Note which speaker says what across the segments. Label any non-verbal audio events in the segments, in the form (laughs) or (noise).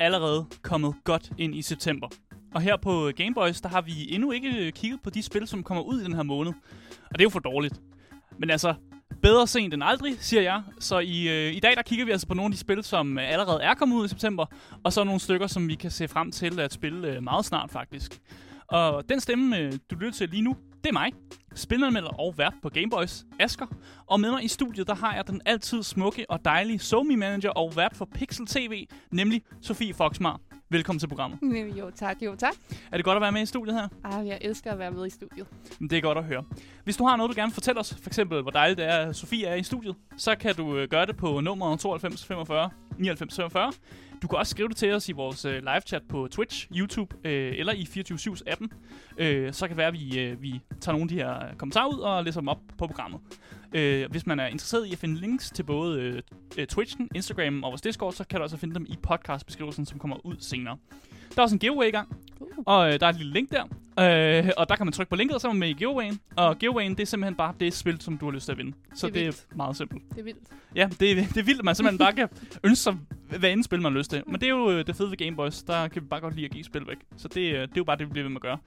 Speaker 1: allerede kommet godt ind i september. Og her på Gameboys, der har vi endnu ikke kigget på de spil, som kommer ud i den her måned. Og det er jo for dårligt. Men altså, bedre sent end aldrig, siger jeg. Så i, øh, i dag, der kigger vi altså på nogle af de spil, som øh, allerede er kommet ud i september. Og så nogle stykker, som vi kan se frem til at spille øh, meget snart, faktisk. Og den stemme, øh, du lytter til lige nu, det er mig, spilleranmelder og vært på Gameboys, Asker. Og med mig i studiet, der har jeg den altid smukke og dejlige somi manager og vært for Pixel TV, nemlig Sofie Foxmar. Velkommen til programmet. (laughs)
Speaker 2: Jo tak, jo tak.
Speaker 1: Er det godt at være med i studiet her?
Speaker 2: Ah, jeg elsker at være med i studiet.
Speaker 1: Det er godt at høre. Hvis du har noget, du gerne vil fortælle os, for eksempel hvor dejligt det er, at Sofie er i studiet, så kan du øh, gøre det på nummer 92 45 99 45. Du kan også skrive det til os i vores øh, live-chat på Twitch, YouTube øh, eller i 24-7's appen. Øh, så kan det være, at vi, øh, vi tager nogle af de her kommentarer ud og læser dem op på programmet. Øh, hvis man er interesseret i at finde links til både øh, øh, Twitchen, Instagram og vores Discord, så kan du også finde dem i podcastbeskrivelsen, som kommer ud senere. Der er også en giveaway i gang, og øh, der er et lille link der. Øh, og der kan man trykke på linket, og så er man med i giveawayen. Og giveawayen, det er simpelthen bare det spil, som du har lyst til at vinde. Så
Speaker 2: Det er
Speaker 1: det er meget simpelt.
Speaker 2: Det er vildt.
Speaker 1: Ja, det er, det er vildt, at man simpelthen bare kan ønske sig, hvad end spil man har lyst til. Men det er jo øh, det fede ved Gameboys. Der kan vi bare godt lide at give spil væk. Så det, øh, det er jo bare det, vi bliver ved med at gøre.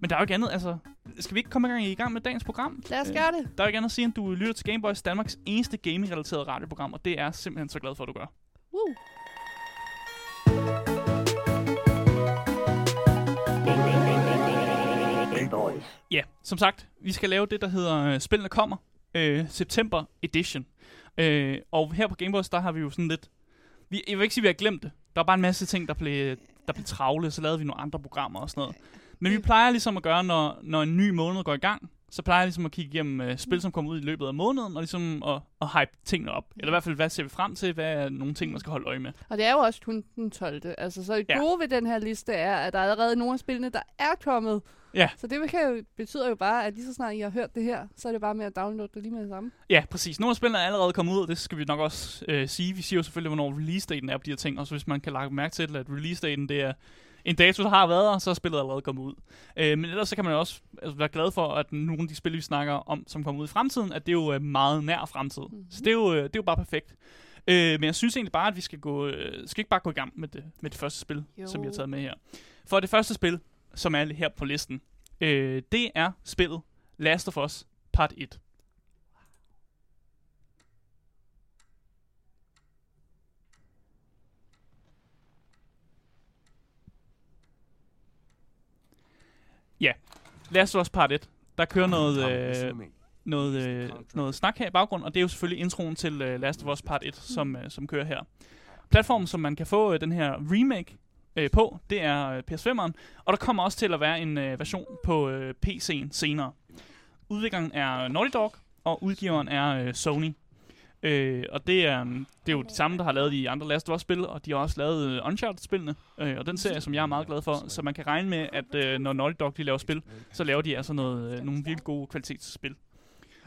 Speaker 1: Men der er jo ikke andet, altså... Skal vi ikke komme i gang, i gang med dagens program?
Speaker 2: Lad os
Speaker 1: Øh,
Speaker 2: gøre det.
Speaker 1: Der er jo ikke andet at sige, at du lytter til Gameboys, Danmarks eneste gaming-relateret radioprogram, og det er jeg simpelthen så glad for, at du gør.
Speaker 2: Woo.
Speaker 3: Gameboys.
Speaker 1: Ja, som sagt, vi skal lave det, der hedder øh, Spillene kommer, øh, September Edition. Øh, og her på Gameboys, der har vi jo sådan lidt... Vi, jeg vil ikke sige, at vi har glemt det. Der var bare en masse ting, der blev, der blev travle, så lavede vi nogle andre programmer og sådan noget. Men vi plejer ligesom at gøre, når, når en ny måned går i gang, så plejer jeg ligesom at kigge igennem øh, spil, som kommer ud i løbet af måneden, og ligesom at, at hype tingene op. Eller i hvert fald, hvad ser vi frem til? Hvad er nogle ting, man skal holde øje med?
Speaker 2: Og det er jo også kun den 12. Altså, så det
Speaker 1: Ja.
Speaker 2: gode ved den her liste er, at der er allerede nogle af spillene, der er kommet.
Speaker 1: Ja.
Speaker 2: Så det kan jo, betyder jo bare, at lige så snart I har hørt det her, så er det bare med at downloade det lige med det samme.
Speaker 1: Ja, præcis. Nogle af spillene er allerede kommet ud, og det skal vi nok også øh, sige. Vi siger jo selvfølgelig, hvornår release-daten er på de her ting, og så hvis man kan lage mærke til, at release-daten det er en dato, der har været der, så er spillet allerede kommet ud. Øh, men ellers så kan man jo også altså, være glad for, at nogle af de spil, vi snakker om, som kommer ud i fremtiden, at det er jo øh, meget nær fremtid. Mm-hmm. Så det er, jo, øh, det er jo bare perfekt. Øh, men jeg synes egentlig bare, at vi skal gå, øh, skal ikke bare gå i gang med det, med det første spil. Jo. som vi har taget med her. For det første spil, som er her på listen, øh, det er spillet Last of Us Part 1. Ja, Last of Us Part 1. Der kører noget, øh, noget, øh, noget snak her i baggrunden, og det er jo selvfølgelig introen til øh, Last of Us Part 1, som, øh, som kører her. Platformen, som man kan få øh, den her remake øh, på, det er øh, PS5'eren, og der kommer også til at være en øh, version på øh, PC'en senere. Udvikleren er Naughty Dog, og udgiveren er øh, Sony. Øh, og det er, mm, det er jo de samme, der har lavet de andre Last of Us-spil, og de har også lavet øh, Uncharted-spillene, øh, og den serie, som jeg er meget glad for. Så man kan regne med, at øh, når Naughty Dog de laver spil, så laver de altså noget, øh, nogle virkelig gode kvalitetsspil.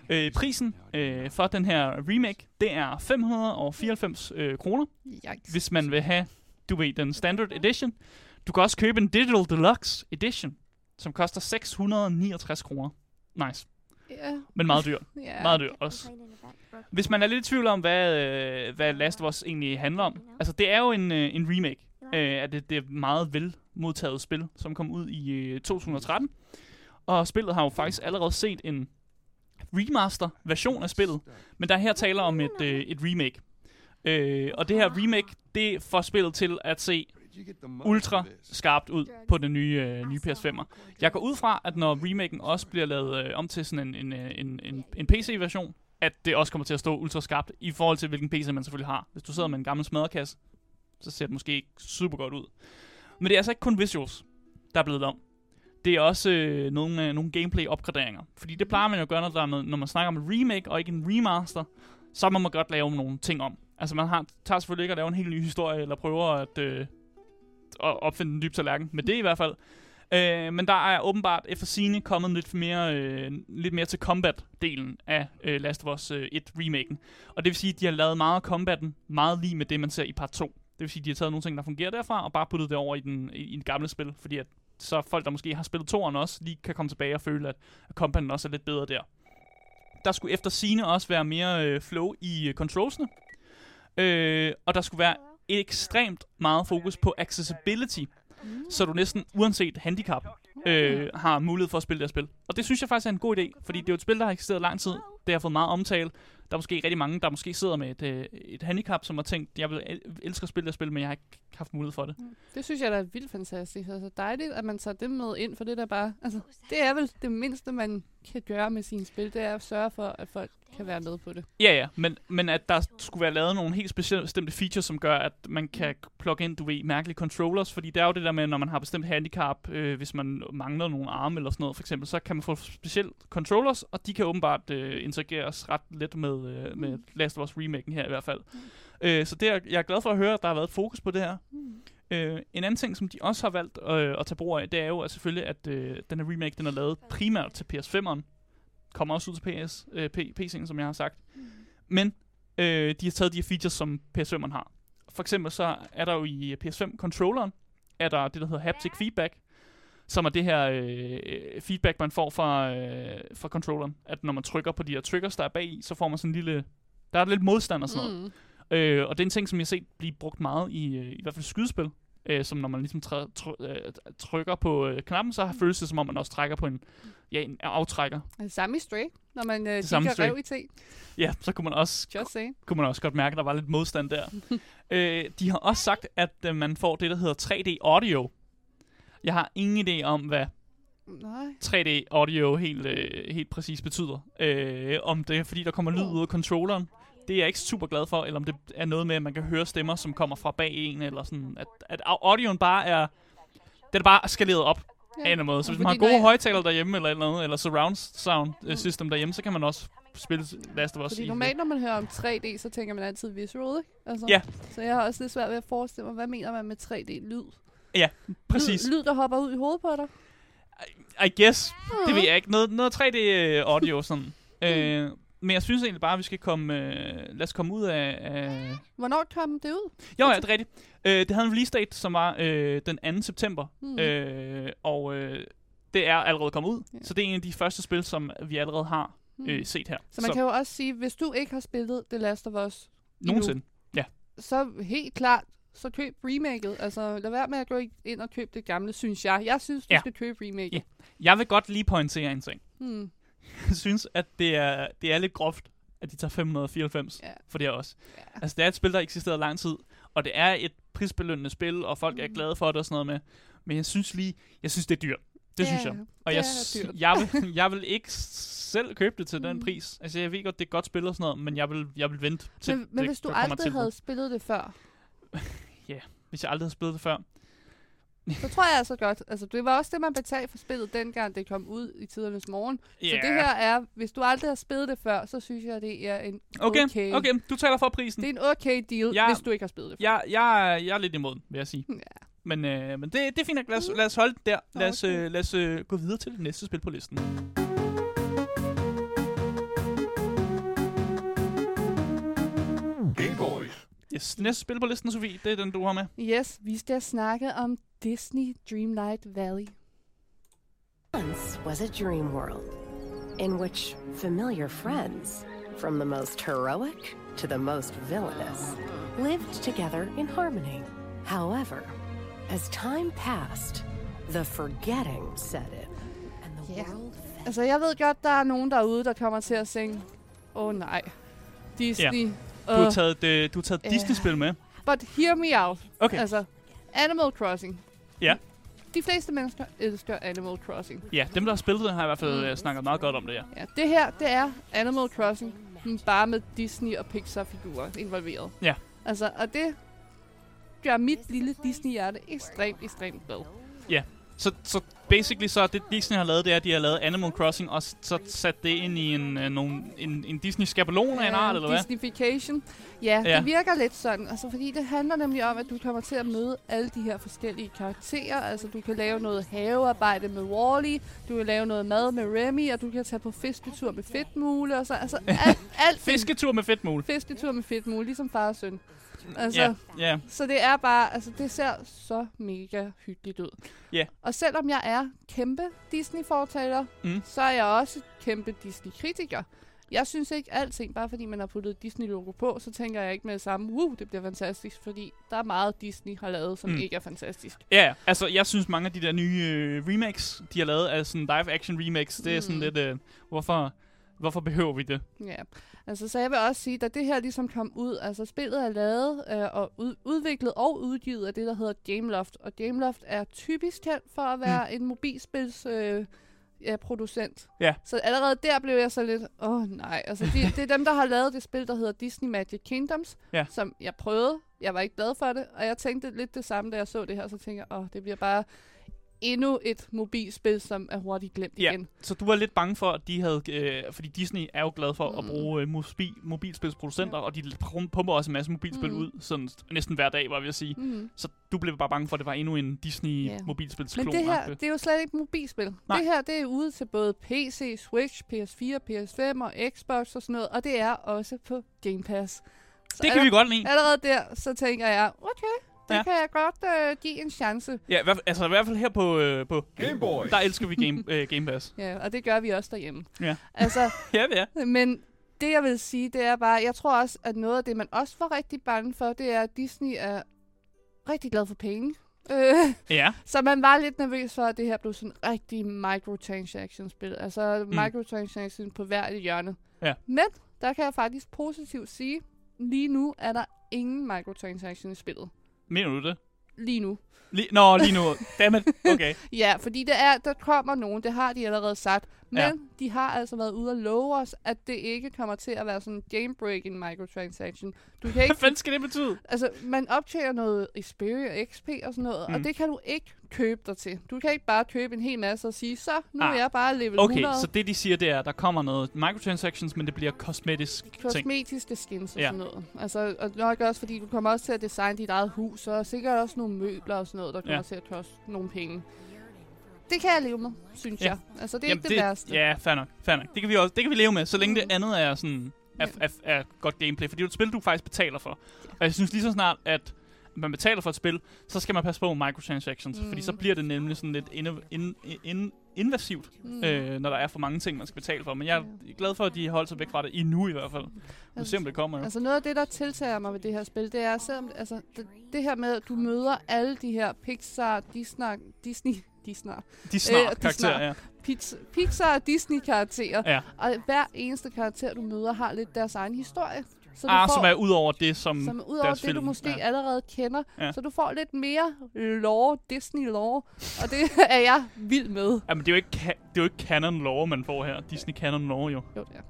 Speaker 1: Øh, prisen øh, for den her remake, det er 594 øh, kroner,
Speaker 2: Yikes.
Speaker 1: hvis man vil have, du ved, den standard edition. Du kan også købe en Digital Deluxe edition, som koster 669 kroner. Nice,
Speaker 2: Ja.
Speaker 1: men meget dyr. (laughs)
Speaker 2: ja.
Speaker 1: Meget dyr også. Hvis man er lidt i tvivl om, hvad, øh, hvad Last of Us egentlig handler om. Altså, det er jo en, øh, en remake øh, af det, det meget vel modtaget spil, som kom ud i øh, 2013. Og spillet har jo faktisk allerede set en remaster-version af spillet. Men der er her taler om et, øh, et remake. Øh, og det her remake, det får spillet til at se ultra skarpt ud på den nye, øh, nye PS5'er. Jeg går ud fra, at når remaken også bliver lavet øh, om til sådan en, en, øh, en, en, en PC-version, at det også kommer til at stå ultra skarpt i forhold til, hvilken PC man selvfølgelig har. Hvis du sidder med en gammel smadrekasse, så ser det måske ikke super godt ud. Men det er altså ikke kun visuals, der er blevet om. Det er også øh, nogle, øh, nogle gameplay-opgraderinger. Fordi det plejer man jo at gøre, når, der er noget, når man snakker om en remake og ikke en remaster. Så må man godt lave nogle ting om. Altså man har, tager selvfølgelig ikke at lave en helt ny historie, eller prøver at, øh, at opfinde en dyb tallerken. Men det i hvert fald. Øh, men der er åbenbart efter sine kommet lidt mere, øh, lidt mere til combat-delen af øh, Last of Us øh, 1-remaken. Og det vil sige, at de har lavet meget af combatten meget lige med det, man ser i part 2. Det vil sige, at de har taget nogle ting, der fungerer derfra, og bare puttet det over i, den, i, i det gamle spil. Fordi at så folk, der måske har spillet toeren også, lige kan komme tilbage og føle, at combatten også er lidt bedre der. der skulle efter sine også være mere øh, flow i øh, controlsene. Øh, og der skulle være ekstremt meget fokus på accessibility, så du næsten uanset handicap øh, har mulighed for at spille det her spil. Og det synes jeg faktisk er en god idé, fordi det er jo et spil, der har eksisteret lang tid. Det har fået meget omtale. Der er måske rigtig mange, der måske sidder med et, øh, et handicap, som har tænkt, jeg vil elske at spille det her spil, men jeg har ikke haft mulighed for det.
Speaker 2: Det synes jeg, der er vildt fantastisk. Altså dejligt, at man tager det med ind, for det der bare... Altså, det er vel det mindste, man kan gøre med sine spil, det er at sørge for, at folk kan være med på det.
Speaker 1: Ja, ja, men, men at der skulle være lavet nogle helt specielle bestemte features, som gør, at man kan plukke ind, du ved, mærkelige controllers, fordi det er jo det der med, når man har bestemt handicap, øh, hvis man mangler nogle arme eller sådan noget, for eksempel, så kan man få specielle controllers, og de kan åbenbart øh, interageres ret let med, øh, med Last of Us remaken her i hvert fald. Øh, så det er, jeg er glad for at høre, at der har været fokus på det her. Øh, en anden ting, som de også har valgt øh, at tage brug af, det er jo at selvfølgelig, at øh, den her remake, den er lavet primært til PS5'eren. Kommer også ud til PS, øh, PC'en, som jeg har sagt. Men øh, de har taget de her features, som PS5'eren har. For eksempel så er der jo i PS5-controlleren, er der det, der hedder haptic feedback, som er det her øh, feedback, man får fra, øh, fra controlleren. At når man trykker på de her triggers, der er bag i, så får man sådan en lille... Der er lidt modstand og sådan noget.
Speaker 2: Mm.
Speaker 1: Øh, og det er en ting, som jeg har set blive brugt meget i, øh, i hvert fald skydespil. Øh, som når man ligesom træ, try, øh, trykker på øh, knappen, så har føles det som om, man også trækker på en, ja, en aftrækker.
Speaker 2: Er det samme i Stray, når man øh, kigger rev i te?
Speaker 1: Ja, så kunne man også,
Speaker 2: Just saying.
Speaker 1: kunne man også godt mærke, at der var lidt modstand der. (laughs) øh, de har også sagt, at øh, man får det, der hedder 3D audio. Jeg har ingen idé om, hvad
Speaker 2: Nej.
Speaker 1: 3D audio helt, øh, helt præcis betyder. Øh, om det er, fordi der kommer lyd ud af controlleren. Det er jeg ikke super glad for, eller om det er noget med, at man kan høre stemmer, som kommer fra bag en, eller sådan, at, at au- audioen bare er, den er bare skaleret op ja. af en eller anden måde. Så hvis man har gode højtaler derhjemme, eller, et eller, andet, eller surround sound øh, system derhjemme, så kan man også spille Last of Us
Speaker 2: Fordi
Speaker 1: i
Speaker 2: normalt, når man hører om 3D, så tænker man altid visual, ikke? Altså,
Speaker 1: Ja.
Speaker 2: Så jeg har også lidt svært ved at forestille mig, hvad mener man med 3D-lyd?
Speaker 1: Præcis.
Speaker 2: Lyd, lyd, der hopper ud i hovedet på dig?
Speaker 1: I guess. Det ved jeg ikke. Noget, noget 3D øh, audio sådan. Øh, men jeg synes egentlig bare, at vi skal komme, øh, lad os komme ud af, af
Speaker 2: Hvornår kom det ud?
Speaker 1: Jo, ja, det er rigtigt. Øh, det havde en release date, som var øh, den 2. september. Mm. Øh, og øh, det er allerede kommet ud.
Speaker 2: Ja.
Speaker 1: Ja. Så det er en af de første spil, som vi allerede har
Speaker 2: Hmm.
Speaker 1: øh, set her.
Speaker 2: Så man kan jo også sige, hvis du ikke har spillet The Last of Us,
Speaker 1: Nogensinde.
Speaker 2: så helt klart, så køb remaket. Altså, lad være med at gå ind og købe det gamle, synes jeg. Jeg synes, du
Speaker 1: Ja.
Speaker 2: skal købe remaket.
Speaker 1: Ja. Jeg vil godt lige pointere en ting.
Speaker 2: Hmm.
Speaker 1: Jeg (laughs) synes, at det er, det er lidt groft, at de tager 594
Speaker 2: Ja.
Speaker 1: for det her også.
Speaker 2: Ja.
Speaker 1: Altså, det er et spil, der eksisterede lang tid, og det er et prisbelønnende spil, og folk er
Speaker 2: Mm.
Speaker 1: glade for det og sådan noget med. Men jeg synes lige, jeg synes, det er dyrt. Det
Speaker 2: Ja,
Speaker 1: synes jeg. Og jeg,
Speaker 2: er
Speaker 1: jeg, vil, (laughs) (laughs) jeg vil ikke selv købe det til den
Speaker 2: Mm.
Speaker 1: pris. Altså, jeg ved godt, det er godt spil og sådan noget, men jeg vil, jeg vil vente til
Speaker 2: Men, men
Speaker 1: det,
Speaker 2: hvis du aldrig havde spillet det før,
Speaker 1: Hvis jeg aldrig havde spillet det før.
Speaker 2: Så tror jeg altså godt. Altså, det var også det, man betalte for spillet, dengang det kom ud i tidernes morgen. Så det her er, hvis du aldrig har spillet det før, så synes jeg, det er en
Speaker 1: Okay,
Speaker 2: okay.
Speaker 1: okay, du taler for prisen.
Speaker 2: Det er en okay deal,
Speaker 1: Jeg-
Speaker 2: hvis du ikke har spillet det før.
Speaker 1: Jeg, jeg, er- jeg er lidt imod, vil jeg sige.
Speaker 2: Ja.
Speaker 1: Men, øh, men det, det er fint nok. Lad os, lad os holde det der. Lad os,
Speaker 2: Okay.
Speaker 1: øh, lad os øh, gå videre til det næste spil på listen.
Speaker 3: Game Boys.
Speaker 1: Yes, næste spil på listen, Sofie, det er den, du har med.
Speaker 2: Yes, vi skal snakke om Disney Dreamlight Valley.
Speaker 4: Once was a dream world in which familiar friends, from the most heroic to the most villainous, lived together in harmony. However, as time passed, the forgetting set in, and the
Speaker 2: Ja.
Speaker 4: world fell.
Speaker 2: Altså, jeg ved godt, der er nogen derude, der kommer til at synge, åh oh, nej, Disney.
Speaker 1: Du har
Speaker 2: uh,
Speaker 1: taget, øh, du har taget
Speaker 2: Ja.
Speaker 1: Disney-spil med.
Speaker 2: But hear me out.
Speaker 1: Okay.
Speaker 2: Altså, Animal Crossing.
Speaker 1: Ja.
Speaker 2: De fleste mennesker elsker Animal Crossing.
Speaker 1: Ja, dem, der har spillet det, har i hvert fald
Speaker 2: Mm.
Speaker 1: snakket meget godt om det, ja.
Speaker 2: Ja, det her, det er Animal Crossing, men bare med Disney og Pixar-figurer involveret.
Speaker 1: Ja.
Speaker 2: Altså, og det gør mit lille Disney-hjerte ekstremt, ekstremt glad.
Speaker 1: Så, så basically så det Disney har lavet, det er, at de har lavet Animal Crossing, og så sat det ind i en, øh, nogle, en, en Disney-skabelon af en art, eller hvad?
Speaker 2: Disneyfication. Ja,
Speaker 1: Ja.
Speaker 2: det virker lidt sådan. Altså, fordi det handler nemlig om, at du kommer til at møde alle de her forskellige karakterer. Altså, du kan lave noget havearbejde med Wally, du kan lave noget mad med Remy, og du kan tage på fisketur med Fedtmule, og så altså alt, (laughs) alt
Speaker 1: Fisketur med fedtmul.
Speaker 2: fisketur med Fedtmule, ligesom far og søn. Altså,
Speaker 1: Ja, ja.
Speaker 2: Så det er bare, altså det ser så mega hyggeligt ud.
Speaker 1: Ja.
Speaker 2: Og selvom jeg er kæmpe Disney-fortaler,
Speaker 1: Mm.
Speaker 2: så er jeg også kæmpe Disney-kritiker. Jeg synes ikke alting, bare fordi man har puttet Disney-logo på, så tænker jeg ikke med det samme, wow, det bliver fantastisk, fordi der er meget Disney har lavet, som
Speaker 1: Mm.
Speaker 2: mm. ikke er fantastisk.
Speaker 1: Ja, ja. altså jeg synes mange af de der nye øh, remakes, de har lavet af sådan live-action remakes, det er sådan
Speaker 2: Mm.
Speaker 1: lidt, øh, hvorfor, hvorfor behøver vi det?
Speaker 2: Ja, altså så jeg vil også sige, da det her ligesom kom ud, altså spillet er lavet øh, og ud, udviklet og udgivet af det, der hedder Gameloft. Og Gameloft er typisk kendt for at være mm. en mobilspils øh, ja, producent.
Speaker 1: Ja.
Speaker 2: Så allerede der blev jeg så lidt, åh oh, nej. Altså de, det er dem, der har lavet det spil, der hedder Disney Magic Kingdoms,
Speaker 1: Ja.
Speaker 2: som jeg prøvede. Jeg var ikke glad for det, og jeg tænkte lidt det samme, da jeg så det her. Så tænkte jeg, åh, oh, det bliver bare endnu et mobilspil, som er hurtigt glemt
Speaker 1: Ja.
Speaker 2: igen.
Speaker 1: Så du var lidt bange for, at de havde, øh, fordi Disney er jo glad for mm. at bruge øh, mobi, mobilspilsproducenter, ja. og de pum- pumper også en masse mobilspil mm. Ud, sådan næsten hver dag, var vi at sige.
Speaker 2: Mm.
Speaker 1: Så du blev bare bange for, at det var endnu en Disney
Speaker 2: Ja.
Speaker 1: mobilspilsklon.
Speaker 2: Men det her, det er jo slet ikke mobilspil.
Speaker 1: Nej.
Speaker 2: Det her, det er ude til både PC, Switch, PS4, PS5 og Xbox og sådan noget, og det er også på Game Pass. Så
Speaker 1: det kan vi godt lide.
Speaker 2: Allerede der, så tænker jeg, okay, det
Speaker 1: Ja.
Speaker 2: ja. kan jeg godt øh, give en chance.
Speaker 1: Ja, i hvert altså i hvert fald her på, øh, på
Speaker 3: Game Boys.
Speaker 1: der elsker vi Game, øh, Game Pass. (laughs)
Speaker 2: Ja, og det gør vi også derhjemme.
Speaker 1: Ja.
Speaker 2: Altså, (laughs)
Speaker 1: ja, er.
Speaker 2: men det jeg vil sige, det er bare, jeg tror også, at noget af det, man også var rigtig bange for, det er, at Disney er rigtig glad for penge. Øh,
Speaker 1: Ja. (laughs)
Speaker 2: Så man var lidt nervøs for, at det her blev sådan en rigtig microtransaction-spil. Altså mm. microtransaction på hvert et hjørne.
Speaker 1: Ja.
Speaker 2: Men der kan jeg faktisk positivt sige, lige nu er der ingen microtransaction i spillet.
Speaker 1: Mener du det?
Speaker 2: Lige nu.
Speaker 1: Lige, nå, lige nu. Dammit. Okay. (laughs)
Speaker 2: Ja, fordi det er, der kommer nogen, det har de allerede sagt. Men
Speaker 1: Ja.
Speaker 2: de har altså været ude og love os, at det ikke kommer til at være sådan en game-breaking microtransaction. Du kan (laughs)
Speaker 1: Hvad
Speaker 2: ikke
Speaker 1: fanden skal det betyde?
Speaker 2: Altså, man optager noget Xperia og XP og sådan noget, mm. Og det kan du ikke købe dig til. Du kan ikke bare købe en hel masse og sige, så nu
Speaker 1: Ah,
Speaker 2: er jeg bare level
Speaker 1: Okay,
Speaker 2: 100.
Speaker 1: så det de siger, det er, at der kommer noget microtransactions, men det bliver kosmetisk ting.
Speaker 2: Kosmetiske skins og
Speaker 1: Ja.
Speaker 2: sådan noget. Altså, og nok også, fordi du kommer også til at designe dit eget hus, og sikkert også nogle møbler og sådan noget, der kommer
Speaker 1: ja.
Speaker 2: til at koste nogle penge. Det kan jeg leve med, synes
Speaker 1: Ja.
Speaker 2: jeg. Altså, det er
Speaker 1: Jamen,
Speaker 2: ikke det, værste.
Speaker 1: Ja, fair nok, fair nok. Det kan vi også, det kan vi leve med, så længe det
Speaker 2: Mm.
Speaker 1: andet er sådan er, er, er godt gameplay, for det er et spil, du faktisk betaler for. Og jeg synes lige så snart, at man betaler for et spil, så skal man passe på microtransactions, mm. fordi så bliver det nemlig sådan lidt ind, ind, ind, invasivt,
Speaker 2: Mm.
Speaker 1: øh, når der er for mange ting, man skal betale for. Men jeg er glad for, at de holder sig væk fra det endnu i hvert fald. Nu ser vi, om det kommer jo.
Speaker 2: Altså noget af det, der tiltager mig ved det her spil, det er selvom, altså, det, det her med, at du møder alle de her Pixar, Disney, Disney, Disney,
Speaker 1: De snart
Speaker 2: øh, de
Speaker 1: karakterer,
Speaker 2: snart.
Speaker 1: ja.
Speaker 2: Pix- Pixar og Disney-karakterer.
Speaker 1: ja.
Speaker 2: Og hver eneste karakter, du møder, har lidt deres egen historie. Så du
Speaker 1: Ah,
Speaker 2: får,
Speaker 1: som er ud over det, som,
Speaker 2: som ud over det, du
Speaker 1: film,
Speaker 2: måske
Speaker 1: ja.
Speaker 2: allerede kender.
Speaker 1: Ja.
Speaker 2: Så du får lidt mere lore, Disney-lore. Og det (laughs) er jeg vild med.
Speaker 1: Jamen, det er jo ikke, det er jo ikke canon lore, man får her. Disney canon lore, jo.
Speaker 2: Jo, det er.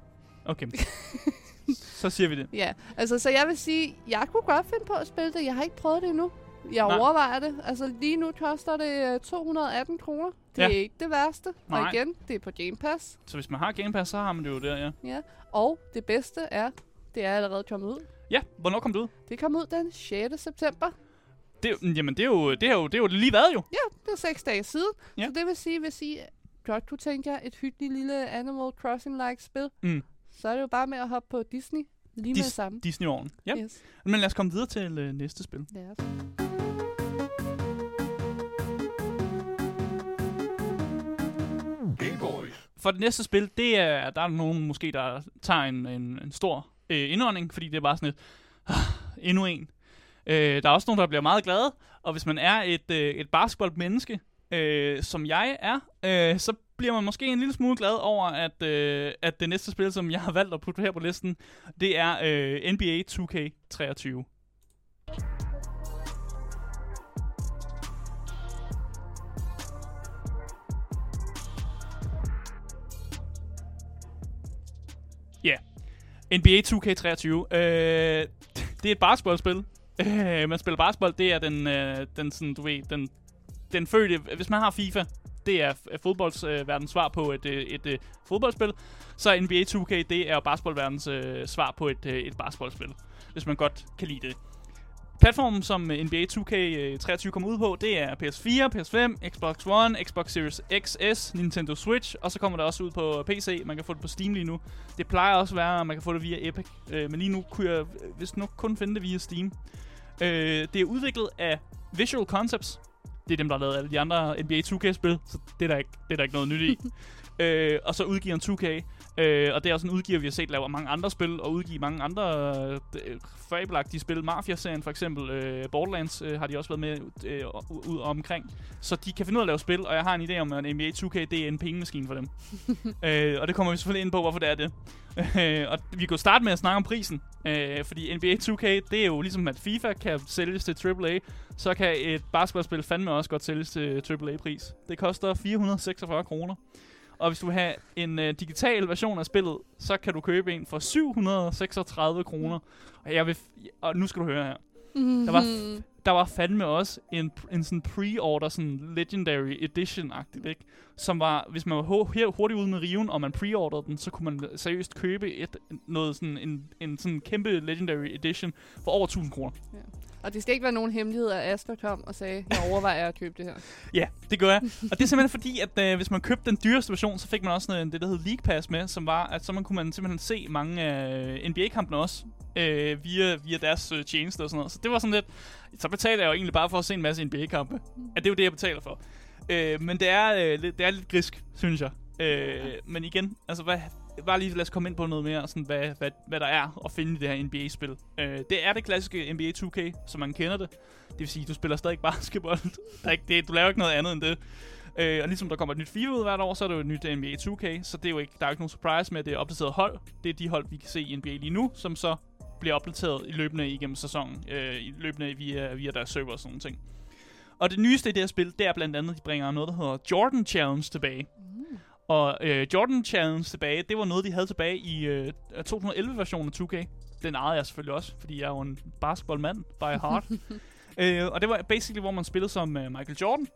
Speaker 1: Okay. (laughs) så siger vi det.
Speaker 2: Ja, altså, så jeg vil sige, jeg kunne godt finde på at spille det. Jeg har ikke prøvet det endnu. Jeg
Speaker 1: Nej.
Speaker 2: overvejer det. Altså, lige nu koster det øh, 218 kroner. Det
Speaker 1: Ja.
Speaker 2: er ikke det værste.
Speaker 1: Nej.
Speaker 2: Og igen, det er på Game Pass.
Speaker 1: Så hvis man har Game Pass, så har man det jo der, ja.
Speaker 2: Ja. Og det bedste er, det er allerede kommet ud.
Speaker 1: Ja, hvornår kom det ud?
Speaker 2: Det kom ud den 6. september.
Speaker 1: Det, jamen, det er jo, det er jo, det er jo lige været jo.
Speaker 2: Ja, det er seks dage siden.
Speaker 1: Ja.
Speaker 2: Så det vil sige, hvis I godt kunne tænke jer et hyggeligt lille Animal Crossing-like spil,
Speaker 1: Mm.
Speaker 2: så er det jo bare med at hoppe på Disney lige med
Speaker 1: Dis-
Speaker 2: det samme.
Speaker 1: Disney-åren. Ja.
Speaker 2: Yes.
Speaker 1: Men lad os komme videre til øh, næste spil.
Speaker 2: Lad os.
Speaker 1: For det næste spil, det er, der er nogen måske, der tager en, en, en stor øh, indånding, fordi det er bare sådan et, ah, endnu en. Øh, der er også nogen, der bliver meget glade, og hvis man er et, øh, et basketballmenneske, øh, som jeg er, øh, så bliver man måske en lille smule glad over, at, øh, at det næste spil, som jeg har valgt at putte her på listen, det er øh, NBA 2K23. NBA 2K23. Øh, (laughs) det er et basketballspil. Øh, man spiller basketball, det er den, øh, den sådan, du ved, den, den fødte, hvis man har FIFA, det er øh, fodboldsverdens øh, svar på et, øh, et, et fodboldspil, så NBA 2K, det er basketballverdens øh, svar på et, øh, et basketballspil, hvis man godt kan lide det. Platformen, som NBA 2K23 kommer ud på, det er PS4, PS5, Xbox One, Xbox Series XS, Nintendo Switch, og så kommer det også ud på PC. Man kan få det på Steam lige nu. Det plejer også at være, at man kan få det via Epic, øh, men lige nu kunne jeg vist nok kun finde det via Steam. Øh, det er udviklet af Visual Concepts, Det er dem, der har lavet alle de andre NBA 2K-spil, så det er der ikke, det er der ikke noget nyt i. (laughs) øh, og så udgiver en 2K, øh, og det er også en udgiver, vi har set laver mange andre spil, og udgive mange andre øh, fabelagtige spil. Mafia-serien for eksempel, øh, Borderlands øh, har de også været med øh, ud ud omkring. Så de kan finde ud af at lave spil, og jeg har en idé om, at NBA 2K det er en pengemaskine for dem. (laughs) øh, og det kommer vi selvfølgelig ind på, hvorfor det er det. Øh, og vi kan starte med at snakke om prisen. Øh, fordi NBA 2K, det er jo ligesom, at FIFA kan sælges til AAA, så kan et basketballspil fandme også godt sælges til AAA-pris. Det koster 446 kroner. Og hvis du vil have en øh, digital version af spillet, så kan du købe en for 736 kroner. Og, jeg vil og nu skal du høre her.
Speaker 2: Mm-hmm.
Speaker 1: Der var, (laughs) der var fandme også en, en sådan pre-order, sådan Legendary Edition-agtigt, ikke? Som var, hvis man var her hurtigt ude med riven, og man pre-orderede den, så kunne man seriøst købe et, noget sådan, en, en sådan kæmpe Legendary Edition for over 1000 kroner.
Speaker 2: Og det skal ikke være nogen hemmelighed, at Asger kom og sagde, jeg overvejer at købe det her.
Speaker 1: Ja, det gør jeg. Og det er simpelthen fordi, at øh, hvis man købte den dyreste version, så fik man også noget, det, der hed League Pass med, som var, at så man kunne man simpelthen se mange af øh, NBA-kampene også, øh, via, via deres øh, tjeneste og sådan noget. Så det var sådan lidt, så betaler jeg jo egentlig bare for at se en masse NBA-kampe. At det er jo det, jeg betaler for. Øh, men det er, øh, det er lidt grisk, synes jeg. Øh, men igen, altså hvad, bare lige lad os komme ind på noget mere, sådan hvad, hvad, hvad der er at finde i det her NBA-spil. Øh, det er det klassiske NBA 2K, som man kender det. Det vil sige, du spiller stadig basketball. (laughs) Der er ikke det, du laver ikke noget andet end det. Øh, og ligesom der kommer et nyt FIFA ud hvert år, så er det jo et nyt NBA 2K, så det er jo ikke, der er jo ikke nogen surprise med, at det er opdateret hold. Det er de hold, vi kan se i NBA lige nu, som så bliver opdateret i løbende igennem sæsonen, øh, i løbende via, via deres server og sådan noget ting. Og det nyeste i det her spil, det er blandt andet, at de bringer noget, der hedder Jordan Challenge tilbage. Og øh, Jordan Challenge tilbage, det var noget, de havde tilbage i øh, 2011-versionen af 2K. Den ejede jeg selvfølgelig også, fordi jeg er jo en basketballmand by heart. (laughs) øh, og det var basically, hvor man spillede som øh, Michael Jordan.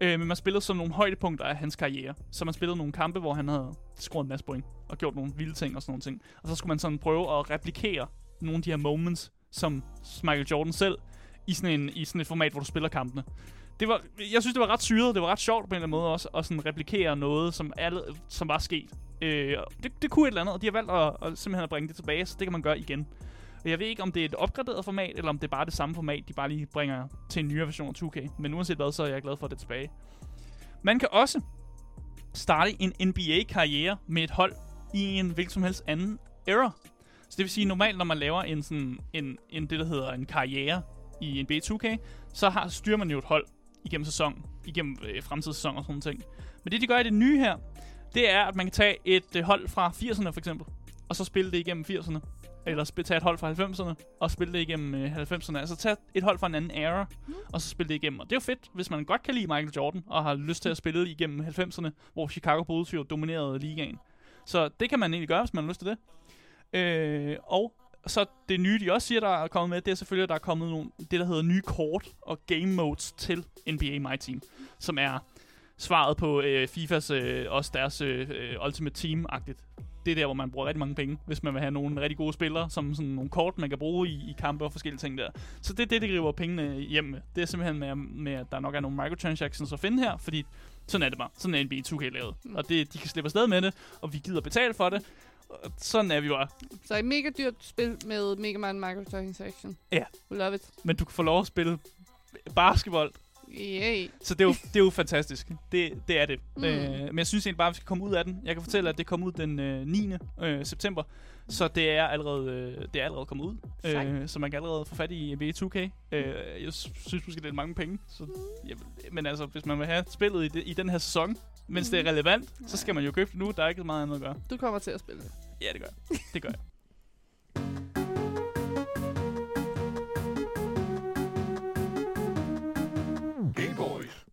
Speaker 1: Øh, men man spillede som nogle højdepunkter af hans karriere. Så man spillede nogle kampe, hvor han havde scoret en masse point og gjort nogle vilde ting og sådan nogle ting. Og så skulle man sådan prøve at replikere nogle af de her moments, som Michael Jordan selv, i sådan, en, i sådan et format, hvor du spiller kampene. Det var, jeg synes, det var ret syret. Det var ret sjovt på en eller anden måde også, at sådan replikere noget, som, alle, som var sket. Øh, det, det kunne et eller andet, og de har valgt at, at simpelthen at bringe det tilbage, så det kan man gøre igen. Og jeg ved ikke, om det er et opgraderet format, eller om det er bare det samme format, de bare lige bringer til en nyere version af 2K. Men uanset hvad, så er jeg glad for at det er tilbage. Man kan også starte en NBA-karriere med et hold i en hvilken som helst anden era. Så det vil sige, normalt når man laver en, sådan, en, en det, der hedder en karriere i NBA 2K, så har, styrer man jo et hold igennem sæsonen, igennem øh, fremtidssæsoner og sådan ting. Men det, de gør i det nye her, det er, at man kan tage et øh, hold fra 80'erne for eksempel, og så spille det igennem 80'erne. Eller spil, tage et hold fra 90'erne, og spille det igennem øh, 90'erne. Altså tage et hold fra en anden era, mm. og så spille det igennem. Og det er jo fedt, hvis man godt kan lide Michael Jordan, og har lyst til at spille igennem 90'erne, hvor Chicago Bulls jo dominerede ligaen. Så det kan man egentlig gøre, hvis man har lyst til det. Øh, og så det nye, de også siger, der er kommet med, det er selvfølgelig, at der er kommet nogle, det, der hedder nye kort og game modes til NBA My Team, som er svaret på øh, FIFAs, øh, også deres øh, øh, Ultimate Team-agtigt. Det er der, hvor man bruger rigtig mange penge, hvis man vil have nogle rigtig gode spillere, som sådan nogle kort, man kan bruge i, i kampe og forskellige ting der. Så det er det, det griber pengene hjem med. Det er simpelthen med, med, at der nok er nogle microtransactions at finde her, fordi sådan er det bare. Sådan er NBA 2K lavet. Og det, de kan slippe afsted med det, og vi gider betale for det. Sådan er vi bare.
Speaker 2: Så et mega dyrt spil med mega mange microtransaction.
Speaker 1: Ja.
Speaker 2: We love it.
Speaker 1: Men du kan få lov at spille basketball
Speaker 2: Yay.
Speaker 1: Så det er jo, det er jo fantastisk. Det, det er det.
Speaker 2: Mm.
Speaker 1: Øh, men jeg synes egentlig bare, at vi skal komme ud af den. Jeg kan fortælle, at det kom ud den øh, 9. Øh, september. Så det er allerede, øh, det er allerede kommet ud.
Speaker 2: Sej.
Speaker 1: Øh, så man kan allerede få fat i NBA 2K. Øh, jeg synes måske, det er mange penge. Så, ja, men altså, hvis man vil have spillet i, det, i den her sæson, mens det er relevant, så skal man jo købe det nu. Der er ikke meget andet at gøre.
Speaker 2: Du kommer til at spille det.
Speaker 1: Ja, det gør jeg. Det gør jeg. (laughs)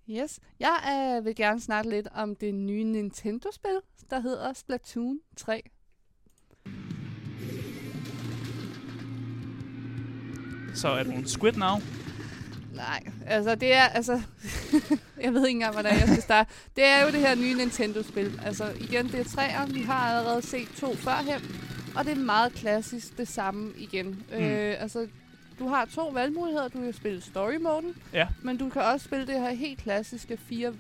Speaker 2: Yes. Jeg øh, vil gerne snakke lidt om det nye Nintendo-spil, der hedder Splatoon 3.
Speaker 1: Så er du en squid now.
Speaker 2: Nej, altså det er, altså, (laughs) jeg ved ikke engang, hvordan jeg skal starte. Det er jo det her nye Nintendo-spil. Altså igen, det er træer, vi har allerede set to førhen, og det er meget klassisk det samme igen. Mm. Øh, altså, du har to valgmuligheder. Du kan spille story-moden,
Speaker 1: Ja.
Speaker 2: men du kan også spille det her helt klassiske 4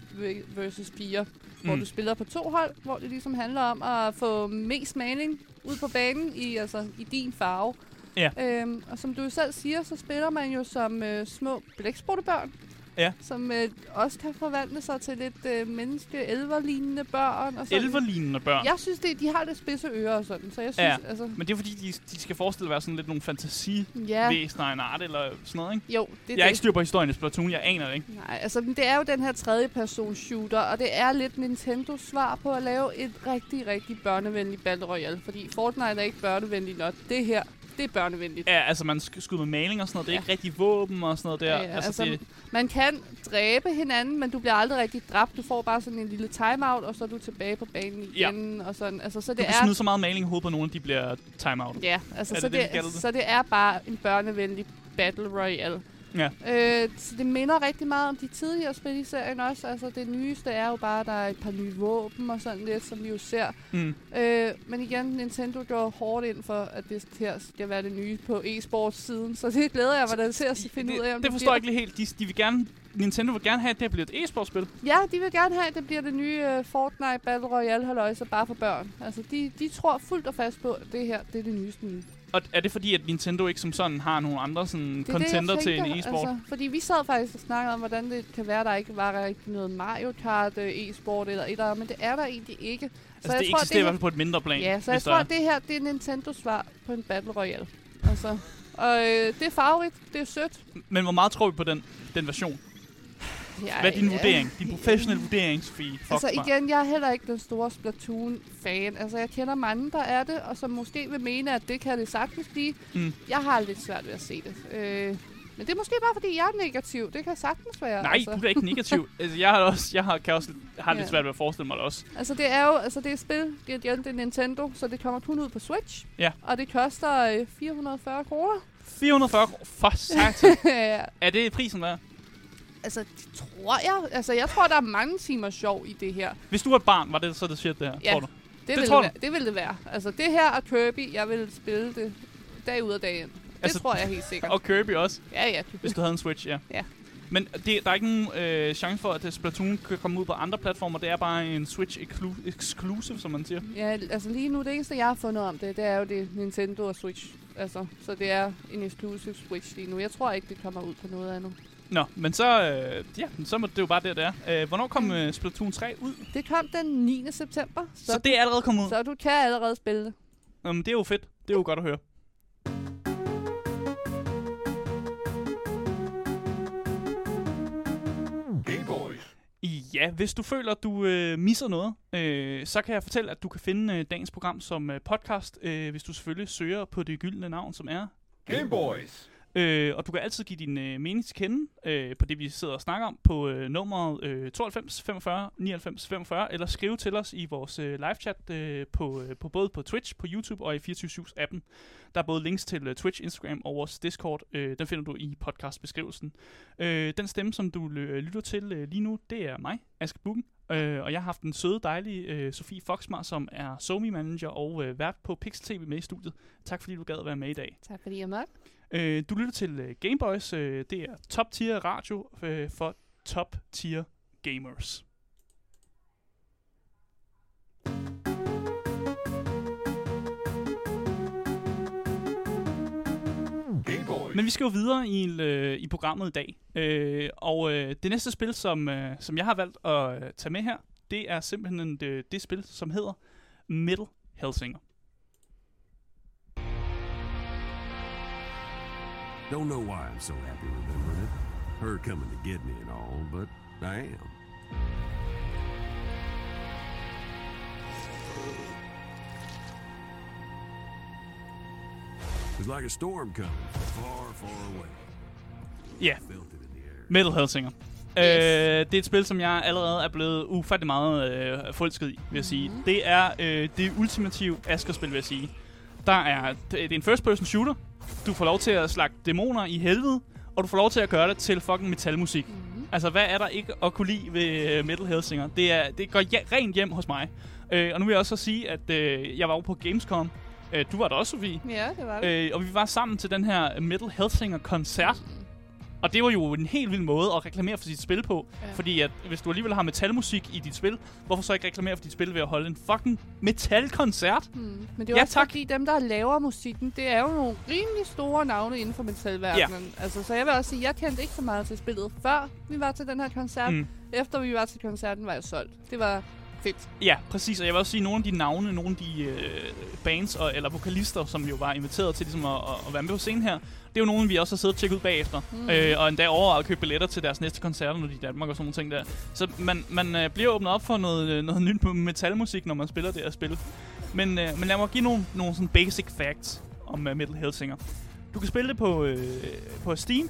Speaker 2: versus 4, hvor
Speaker 1: Mm.
Speaker 2: du spiller på to hold, hvor det ligesom handler om at få mest maling ud på banen i, altså, i din farve.
Speaker 1: Ja.
Speaker 2: Øhm, og som du selv siger, så spiller man jo som øh, små blæksprutebørn.
Speaker 1: Ja.
Speaker 2: som øh, også kan forvandle sig til lidt øh, menneske elverlignende børn. Og sådan.
Speaker 1: Elverlignende børn.
Speaker 2: Jeg synes, det, de har lidt spidse ører og sådan, så jeg synes,
Speaker 1: Ja.
Speaker 2: altså...
Speaker 1: Men det er fordi, de, de skal forestille at være sådan lidt nogle fantasivæsener
Speaker 2: Ja,
Speaker 1: en art eller sådan noget, ikke?
Speaker 2: jo, det er
Speaker 1: Jeg er
Speaker 2: det.
Speaker 1: ikke styr på historien i Splatoon, jeg aner det ikke.
Speaker 2: Nej, altså det er jo den her tredje person shooter, og det er lidt Nintendos svar på at lave et rigtig, rigtig børnevenligt Battle Royale. Fordi Fortnite er ikke børnevenligt nok. Det her, det er børnevenligt.
Speaker 1: Ja, altså man skal skyde med maling og sådan noget. Det er
Speaker 2: Ja.
Speaker 1: ikke rigtig våben og sådan noget der.
Speaker 2: Ja, ja,
Speaker 1: altså,
Speaker 2: altså,
Speaker 1: det,
Speaker 2: Man kan dræbe hinanden, men du bliver aldrig rigtig dræbt. Du får bare sådan en lille timeout, og så er du tilbage på banen igen. Og sådan. Altså, så
Speaker 1: du
Speaker 2: det
Speaker 1: kan
Speaker 2: er,
Speaker 1: smide så meget maling i hovedet på nogen, at de bliver timeout.
Speaker 2: Ja, altså,
Speaker 1: Er
Speaker 2: så,
Speaker 1: det
Speaker 2: det? så det er bare en børnevenlig Battle Royale.
Speaker 1: Ja.
Speaker 2: Øh, så det minder rigtig meget om de tidligere spil i serien også. Altså det nyeste er jo bare, at der er et par nye våben og sådan lidt, som vi jo ser.
Speaker 1: Mm.
Speaker 2: Øh, men igen, Nintendo går hårdt ind for, at det her skal være det nye på e-sports-siden. Så det glæder jeg mig da til at finde
Speaker 1: det,
Speaker 2: ud af, om
Speaker 1: det forstår
Speaker 2: bliver.
Speaker 1: jeg ikke helt. De, de vil gerne, Nintendo vil gerne have, at det bliver et e-sportspil.
Speaker 2: Ja, de vil gerne have, at det bliver det nye uh, Fortnite Battle Royale halløjse bare for børn. Altså, de, de tror fuldt og fast på, at det her det er det nyeste nye.
Speaker 1: Og er det fordi, at Nintendo ikke som sådan har nogle andre sådan
Speaker 2: Det er det, jeg
Speaker 1: contender til en
Speaker 2: tænker,
Speaker 1: e-sport?
Speaker 2: Altså, fordi vi sad faktisk og snakkede om, hvordan det kan være, at der ikke var rigtig noget Mario Kart øh, e-sport eller et eller andet, men det er der egentlig ikke. Så
Speaker 1: Altså, det
Speaker 2: tror,
Speaker 1: eksisterer i hvert fald på et mindre plan.
Speaker 2: Ja, så jeg tror, at det her det er Nintendos svar på en Battle Royale. Altså, og øh, det er farverigt, det er sødt.
Speaker 1: Men hvor meget tror vi på den, den version?
Speaker 2: Ja,
Speaker 1: Hvad er din
Speaker 2: ja.
Speaker 1: vurdering? Din professionelle vurdering, Sofie? Fuck
Speaker 2: Altså
Speaker 1: mig.
Speaker 2: igen, jeg er heller ikke den store Splatoon-fan. Altså jeg kender mange, der er det, og som måske vil mene, at det kan det sagtens blive.
Speaker 1: Mm.
Speaker 2: Jeg har lidt svært ved at se det. Øh, men det er måske bare, fordi jeg er negativ. Det kan sagtens være.
Speaker 1: Nej,
Speaker 2: altså.
Speaker 1: du er ikke negativ. (laughs) altså, jeg har også, jeg har, kan også, har lidt
Speaker 2: Ja.
Speaker 1: svært ved at forestille mig det også.
Speaker 2: Altså det er jo altså det er spil, det er, det er Nintendo, så det kommer kun ud på Switch.
Speaker 1: Ja.
Speaker 2: Og det koster øh, 440 kroner.
Speaker 1: 440 kr- for satan. (laughs)
Speaker 2: Ja,
Speaker 1: er det prisen der?
Speaker 2: Altså det tror jeg. Altså jeg tror, der er mange timer sjov i det her.
Speaker 1: Hvis du var et barn, var det så det shit, det her,
Speaker 2: Ja.
Speaker 1: tror du?
Speaker 2: Det,
Speaker 1: Det
Speaker 2: vil
Speaker 1: tror
Speaker 2: det, være, det vil det være. Altså det her og Kirby, jeg vil spille det dag ud og dag ind. Det
Speaker 1: Altså,
Speaker 2: tror jeg helt sikkert.
Speaker 1: Og Kirby også,
Speaker 2: Ja, ja.
Speaker 1: hvis du havde en Switch, ja.
Speaker 2: Ja.
Speaker 1: Men det, der er ikke nogen øh, chance for, at Splatoon kan komme ud på andre platformer. Det er bare en Switch exclu- exclusive, som man siger.
Speaker 2: Ja, altså lige nu, det eneste, jeg har fundet om det, det er jo det Nintendo og Switch. Altså, så det er en exclusive Switch lige nu. Jeg tror ikke, det kommer ud på noget andet.
Speaker 1: Nå, men så, øh, ja, så må det jo bare det, det er. Øh, hvornår kom øh, Splatoon 3 ud?
Speaker 2: Det kom den 9. september, så,
Speaker 1: Så det er allerede kommet ud.
Speaker 2: så du kan allerede spille det.
Speaker 1: Jamen, det er jo fedt. Det er jo godt at høre.
Speaker 3: Game Boys.
Speaker 1: Ja, hvis du føler, at du øh, misser noget, øh, så kan jeg fortælle, at du kan finde øh, dagens program som øh, podcast, øh, hvis du selvfølgelig søger på det gyldne navn, som er.
Speaker 3: Game Boys.
Speaker 1: Øh, og du kan altid give din øh, mening til kende øh, på det, vi sidder og snakker om, på øh, nummeret øh, 92 45 99 45, eller skrive til os i vores øh, live-chat øh, på, øh, på både på Twitch, på YouTube og i 24 appen. Der er både links til øh, Twitch, Instagram og vores Discord. Øh, den finder du i podcastbeskrivelsen. Øh, den stemme, som du øh, lytter til øh, lige nu, det er mig, Aske Bukken. Øh, og jeg har haft den søde, dejlige øh, Sofie Foxmar, som er somi manager og øh, vært på Pixel TV med i studiet. Tak fordi du gad at være med i dag.
Speaker 2: Tak fordi jeg måtte.
Speaker 1: Øh, du lytter til øh, Gameboys. Øh, det er top tier radio øh, for top tier gamers. Men vi skal jo videre i, øh, i programmet i dag. Øh, og øh, det næste spil, som, øh, som jeg har valgt at øh, tage med her, det er simpelthen det, det spil, som hedder Middle Hellsinger.
Speaker 5: Don't know why I'm so happy remembering it. Her coming to get me and all, but I am. It's like a storm coming from far, far away.
Speaker 1: Ja,
Speaker 5: Felt it in the air.
Speaker 1: Middle Hellsinger.
Speaker 2: Yes.
Speaker 1: Øh, det er et spil, som jeg allerede er blevet ufattelig meget øh, forelsket i, vil jeg sige.
Speaker 2: Mhm.
Speaker 1: Det er øh, det ultimative Asker-spil, vil jeg sige. Der er, det er en first-person shooter. Du får lov til at slagte dæmoner i helvede, og du får lov til at gøre det til fucking metalmusik.
Speaker 2: Mhm.
Speaker 1: Altså, hvad er der ikke at kunne lide ved uh, Metal Hellsinger? Det, er, det går ja, rent hjem hos mig. Øh, og nu vil jeg også så sige, at øh, jeg var over på Gamescom. Øh, du var der også, Sofie.
Speaker 2: Ja, det var det.
Speaker 1: Øh, og vi var sammen til den her Metal Hellsinger-koncert. Og det var jo en helt vild måde at reklamere for sit spil på.
Speaker 2: Ja.
Speaker 1: Fordi at hvis du alligevel har metalmusik i dit spil, hvorfor så ikke reklamere for dit spil ved at holde en fucking metalkoncert?
Speaker 2: Hmm. Men det er
Speaker 1: Ja,
Speaker 2: også
Speaker 1: tak.
Speaker 2: fordi, dem, der laver musikken, det er jo nogle rimelig store navne inden for metalverdenen. Ja. Altså, så jeg vil også sige, jeg kendte ikke så meget til spillet, før vi var til den her koncert. Mm.
Speaker 1: Mm.
Speaker 2: Efter vi var til koncerten, var jeg solgt. Det var fedt.
Speaker 1: Ja, præcis. Og jeg vil også sige, at nogle af de navne, nogle af de øh, bands og, eller vokalister, som jo var inviteret til ligesom at, at være med på scenen her, det er jo nogle, vi også har siddet og tjekket ud bagefter.
Speaker 2: Mm.
Speaker 1: Øh, og endda over at købe billetter til deres næste koncerter, når de er i Danmark og sådan nogle ting der. Så man, man øh, bliver åbnet op for noget, øh, noget nyt metalmusik, når man spiller det her spil. Men, øh, men lad mig give nogle, nogle sådan basic facts om uh, Metal Hellsinger. Du kan spille det på, øh, på Steam,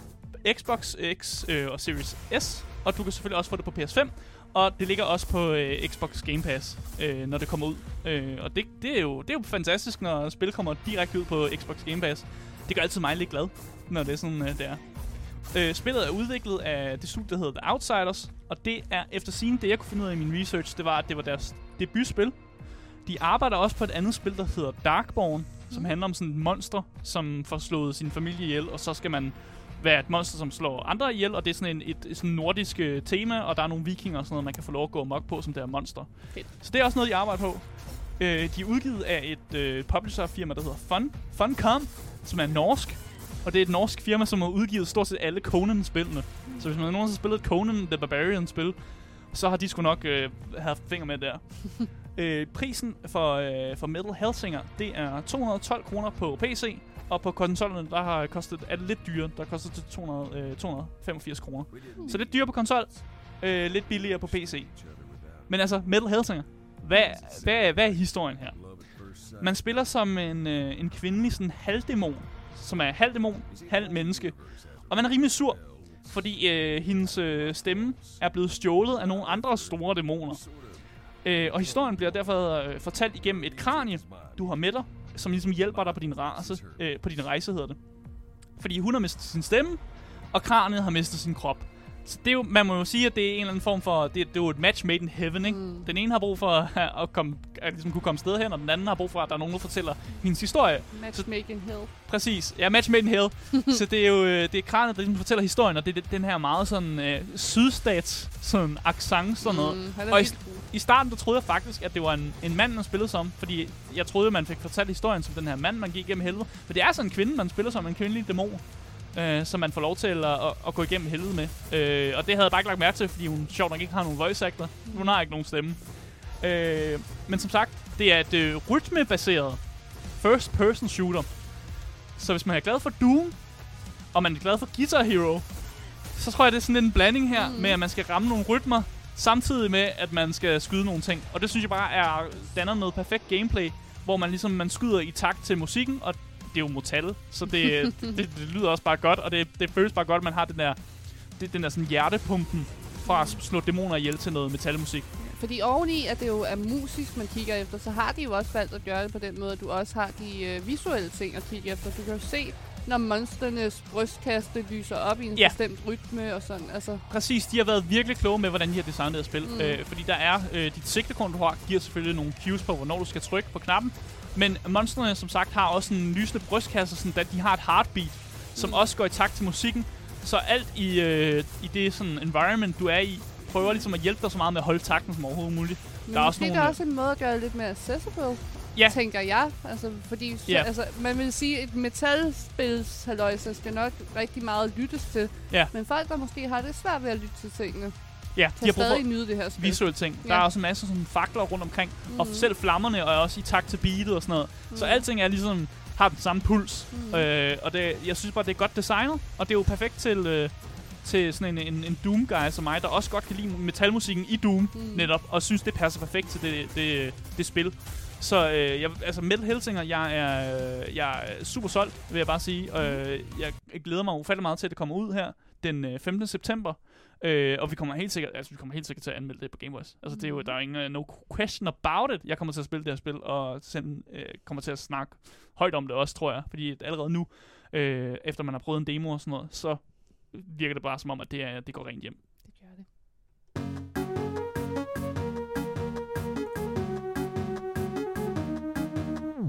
Speaker 1: Xbox X øh, og Series S, og du kan selvfølgelig også få det på PS5. Og det ligger også på øh, Xbox Game Pass, øh, når det kommer ud. Øh, og det, det, er jo, det er jo fantastisk, når spil kommer direkte ud på Xbox Game Pass. Det gør altid mig lidt glad, når det er sådan, øh, det er. Øh, spillet er udviklet af det studie, der hedder The Outsiders, og det er efter sin det jeg kunne finde ud af i min research, det var, at det var deres debutspil. De arbejder også på et andet spil, der hedder Darkborn, som handler om sådan et monster, som får slået sin familie ihjel, og så skal man være et monster, som slår andre ihjel, og det er sådan en, et, et sådan nordisk øh, tema, og der er nogle vikinger og sådan noget, man kan få lov at gå amok på, som det her monster.
Speaker 2: Fedt.
Speaker 1: Så det er også noget, de arbejder på. Øh, de er udgivet af et øh, publisher-firma, der hedder Fun, Funcom, som er norsk. Og det er et norsk firma, som har udgivet stort set alle Conan-spillene. Så hvis man nogensinde har spillet et Conan the Barbarian-spil, så har de sgu nok øh, haft fingre med der. (laughs) øh, prisen for, øh, for Metal Hellsinger, det er 212 kroner på PC, og på konsollerne, der har kostet, er det lidt dyrere. Der koster til 200, øh, 285 kroner. Så lidt dyrere på konsol, øh, lidt billigere på PC. Men altså, Metal Hellsinger, hvad, hvad, hvad er historien her? Man spiller som en, øh, en kvindelig sådan halvdæmon, som er halvdæmon, halv menneske. Og man er rimelig sur, fordi øh, hendes øh, stemme er blevet stjålet af nogle andre store dæmoner. Øh, og historien bliver derfor øh, fortalt igennem et kranie, du har med dig, som ligesom hjælper dig på din, race, øh, på din rejse, hedder det. Fordi hun har mistet sin stemme, og kraniet har mistet sin krop. Så det er jo, man må jo sige, at det er en eller anden form for, det, det er jo et match made in heaven, ikke?
Speaker 2: Mm.
Speaker 1: Den ene har brug for at, (laughs) at, komme, at ligesom kunne komme sted hen, og den anden har brug for, at der er nogen, der fortæller hendes historie.
Speaker 2: Matchmaking hell.
Speaker 1: Præcis. Ja, match made in hell. (laughs) så det er jo øh, det er kranet, der ligesom fortæller historien, og det er den her meget sådan øh, sydstats sådan accent sådan noget.
Speaker 2: Mm,
Speaker 1: Og i. I starten, der troede jeg faktisk, at det var en, en mand, man spillede som, fordi jeg troede, man fik fortalt historien som den her mand, man gik igennem helvede. Men det er sådan en kvinde, man spiller som en kvindelig dæmon, øh, som man får lov til at, at, at gå igennem helvede med. Øh, og det havde jeg bare ikke lagt mærke til, fordi hun sjovt nok ikke har nogen voice actor. Hun har ikke nogen stemme. Øh, men som sagt, det er et øh, rytmebaseret first person shooter. Så hvis man er glad for Doom, og man er glad for Guitar Hero, så tror jeg, det er sådan en blanding her
Speaker 2: Mm.
Speaker 1: mm. med, at man skal ramme nogle rytmer, samtidig med, at man skal skyde nogle ting. Og det synes jeg bare er, danner noget perfekt gameplay, hvor man ligesom man skyder i takt til musikken, og det er jo metal, så (laughs) det, det, det, lyder også bare godt, og det, det føles bare godt, at man har den der, det, den der sådan hjertepumpen fra at slå dæmoner ihjel til noget metalmusik.
Speaker 2: Fordi oveni, at det jo er musisk, man kigger efter, så har de jo også valgt at gøre det på den måde, at du også har de øh, visuelle ting at kigge efter. Du kan jo se, når monsternes brystkaste lyser op i en
Speaker 1: Ja.
Speaker 2: bestemt rytme og sådan. Altså,
Speaker 1: Præcis, de har været virkelig kloge med, hvordan de har designet det spil.
Speaker 2: Mm.
Speaker 1: Øh, fordi der er, øh, dit sigtekorn, du har, giver selvfølgelig nogle cues på, hvornår du skal trykke på knappen. Men monstrene, som sagt, har også en lysende brystkasse, sådan, at de har et heartbeat, som
Speaker 2: Mm.
Speaker 1: også går i takt til musikken. Så alt i, øh, i det sådan environment, du er i, prøver ligesom at hjælpe dig så meget med at holde takten som overhovedet muligt.
Speaker 2: men
Speaker 1: Der er også nogle,
Speaker 2: der er også en måde at gøre det lidt mere accessible,
Speaker 1: Ja.
Speaker 2: tænker jeg. Altså, fordi så,
Speaker 1: Ja.
Speaker 2: altså, man vil sige, at et metalspils skal nok rigtig meget lyttes til.
Speaker 1: Ja.
Speaker 2: Men folk, der måske har det svært ved at lytte til tingene,
Speaker 1: Ja, de har brug for
Speaker 2: nyde det her spil.
Speaker 1: visuelle ting. Der
Speaker 2: Ja.
Speaker 1: er også en masse sådan fakler rundt omkring. Mm. Og
Speaker 2: Mhm.
Speaker 1: selv flammerne er også i takt til beatet og sådan noget. Mm. Så
Speaker 2: Mm.
Speaker 1: alting er ligesom har den samme puls.
Speaker 2: Mm.
Speaker 1: Øh, og det, jeg synes bare, det er godt designet, og det er jo perfekt til, øh, til sådan en, en, en Doom-guy som mig, der også godt kan lide metalmusikken i Doom,
Speaker 2: Mm.
Speaker 1: netop, og synes, det passer perfekt til det, det, det spil. Så øh, jeg, altså Metal Hellsinger, jeg er, øh, jeg er super solgt, vil jeg bare sige. Øh, jeg glæder mig ufattelig meget til, at det kommer ud her den øh, 15. september. Øh, og vi kommer helt sikkert, altså vi kommer helt sikkert til at anmelde det på Game Boys. Altså det er jo,
Speaker 2: Mhm.
Speaker 1: der er ingen uh, no question about it. Jeg kommer til at spille det her spil, og send, øh, kommer til at snakke højt om det også, tror jeg. Fordi allerede nu, øh, efter man har prøvet en demo og sådan noget, så virker det bare som om, at det, er, det går rent hjem.
Speaker 2: Det gør det.